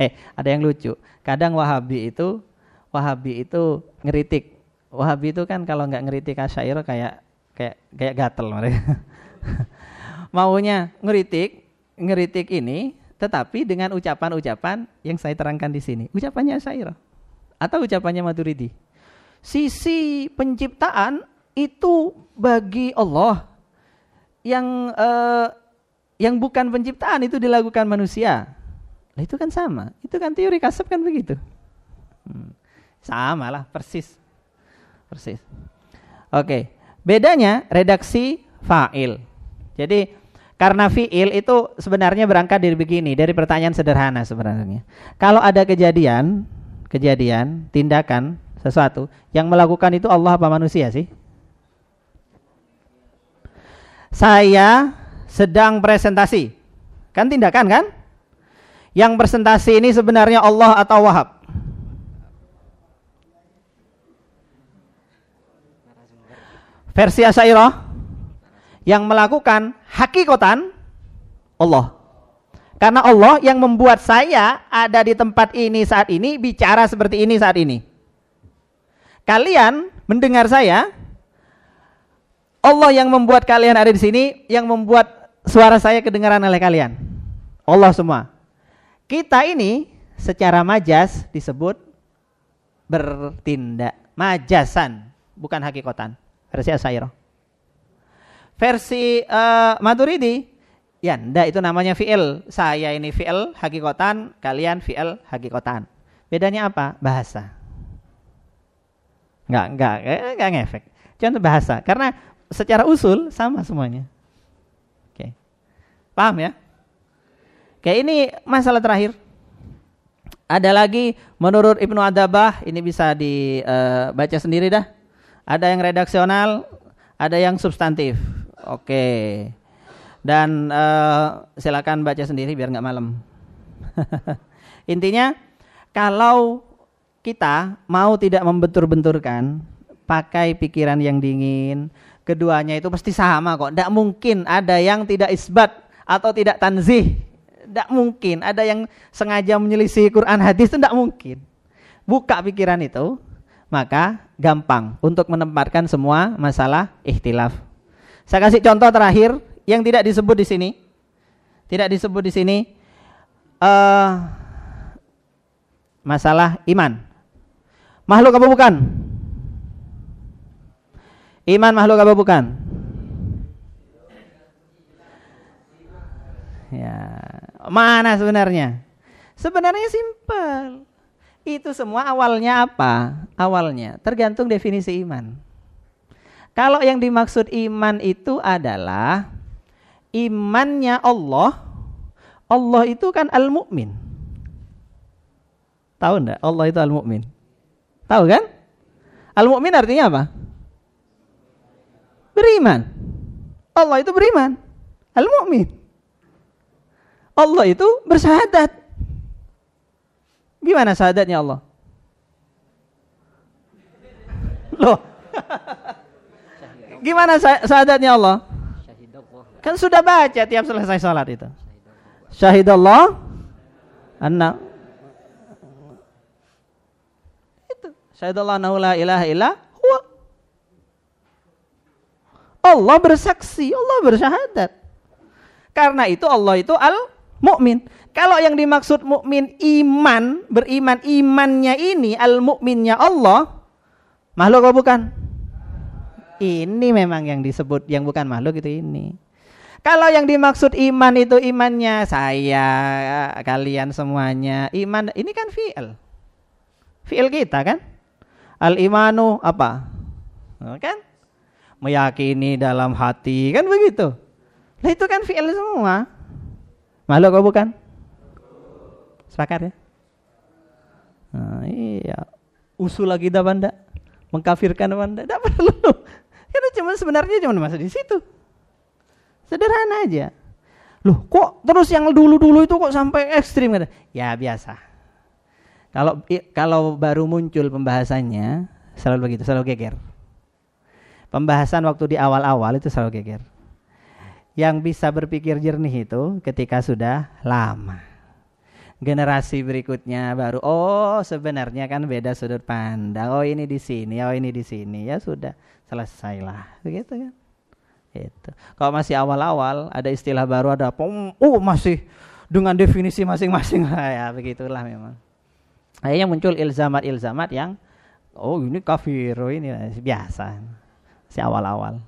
Eh, ada yang lucu. Kadang Wahabi itu Wahabi itu ngeritik. Wahabi itu kan kalau nggak ngeritik Asyairah kayak kayak kayak gatel mereka. [laughs] [laughs] Maunya ngeritik, ngeritik ini tetapi dengan ucapan-ucapan yang saya terangkan di sini. Ucapannya Asyairah atau ucapannya Maturidi. Sisi penciptaan itu bagi Allah yang uh, yang bukan penciptaan itu dilakukan manusia. Nah, itu kan sama. Itu kan teori kasab kan begitu. Hmm. Sama lah, persis. Persis. Oke. Bedanya redaksi fa'il. Jadi karena fi'il itu sebenarnya berangkat dari begini, dari pertanyaan sederhana sebenarnya. Kalau ada kejadian, kejadian, tindakan, sesuatu yang melakukan itu Allah apa manusia sih? Saya sedang presentasi. Kan tindakan kan? Yang presentasi ini sebenarnya Allah atau Wahab? Versi Asyairah yang melakukan hakikotan Allah. Karena Allah yang membuat saya ada di tempat ini saat ini bicara seperti ini saat ini. Kalian mendengar saya, Allah yang membuat kalian ada di sini, yang membuat suara saya kedengaran oleh kalian. Allah semua. Kita ini secara majas disebut bertindak majasan, bukan hakikotan. Versi Asairo. Versi uh, Maturidi, ya ndak itu namanya fi'il. Saya ini fi'il hakikotan, kalian fi'il hakikotan. Bedanya apa? Bahasa. Enggak, enggak, enggak ngefek. Contoh bahasa. Karena secara usul sama semuanya. Oke. Paham ya? Oke, ini masalah terakhir. Ada lagi menurut Ibnu Adabah, ini bisa dibaca uh, sendiri dah. Ada yang redaksional, ada yang substantif. Oke. Dan uh, silakan baca sendiri biar nggak malam. [laughs] Intinya kalau kita mau tidak membentur-benturkan, pakai pikiran yang dingin, keduanya itu pasti sama kok. Tidak mungkin ada yang tidak isbat atau tidak tanzih tidak mungkin. Ada yang sengaja menyelisih Quran hadis itu tidak mungkin. Buka pikiran itu, maka gampang untuk menempatkan semua masalah ikhtilaf. Saya kasih contoh terakhir yang tidak disebut di sini. Tidak disebut di sini uh, masalah iman. Makhluk apa bukan? Iman makhluk apa bukan? Ya, mana sebenarnya? Sebenarnya simpel. Itu semua awalnya apa? Awalnya tergantung definisi iman. Kalau yang dimaksud iman itu adalah imannya Allah. Allah itu kan al-mu'min. Tahu enggak? Allah itu al-mu'min. Tahu kan? Al-mu'min artinya apa? Beriman. Allah itu beriman. Al-mu'min. Allah itu bersyahadat. Gimana syahadatnya Allah? Loh. [laughs] Gimana syahadatnya Allah? Kan sudah baca tiap selesai sholat itu. Syahidallah anna itu syahidallah annahu la ilaha illa huwa. Allah bersaksi, Allah bersyahadat. Karena itu Allah itu al mukmin. Kalau yang dimaksud mukmin iman, beriman imannya ini al mukminnya Allah, makhluk atau bukan? Ini memang yang disebut yang bukan makhluk itu ini. Kalau yang dimaksud iman itu imannya saya, kalian semuanya. Iman ini kan fi'il. Fi'il kita kan? Al imanu apa? Kan? Meyakini dalam hati, kan begitu. Nah itu kan fi'il semua. Makhluk kau bukan? Sepakat ya? Nah, iya. Usul lagi dah banda. Mengkafirkan banda. Tidak perlu. Karena cuma sebenarnya cuma masa di situ. Sederhana aja. Loh kok terus yang dulu-dulu itu kok sampai ekstrim kata? Ya biasa. Kalau kalau baru muncul pembahasannya selalu begitu, selalu geger. Pembahasan waktu di awal-awal itu selalu geger yang bisa berpikir jernih itu ketika sudah lama. generasi berikutnya baru oh sebenarnya kan beda sudut pandang oh ini di sini oh ini di sini ya sudah selesailah. Begitu kan? Itu. Kalau masih awal-awal ada istilah baru ada pom oh masih dengan definisi masing-masing. [laughs] Ya begitulah memang. Akhirnya muncul ilzamat-ilzamat yang oh ini kafir oh ini biasa. Si awal-awal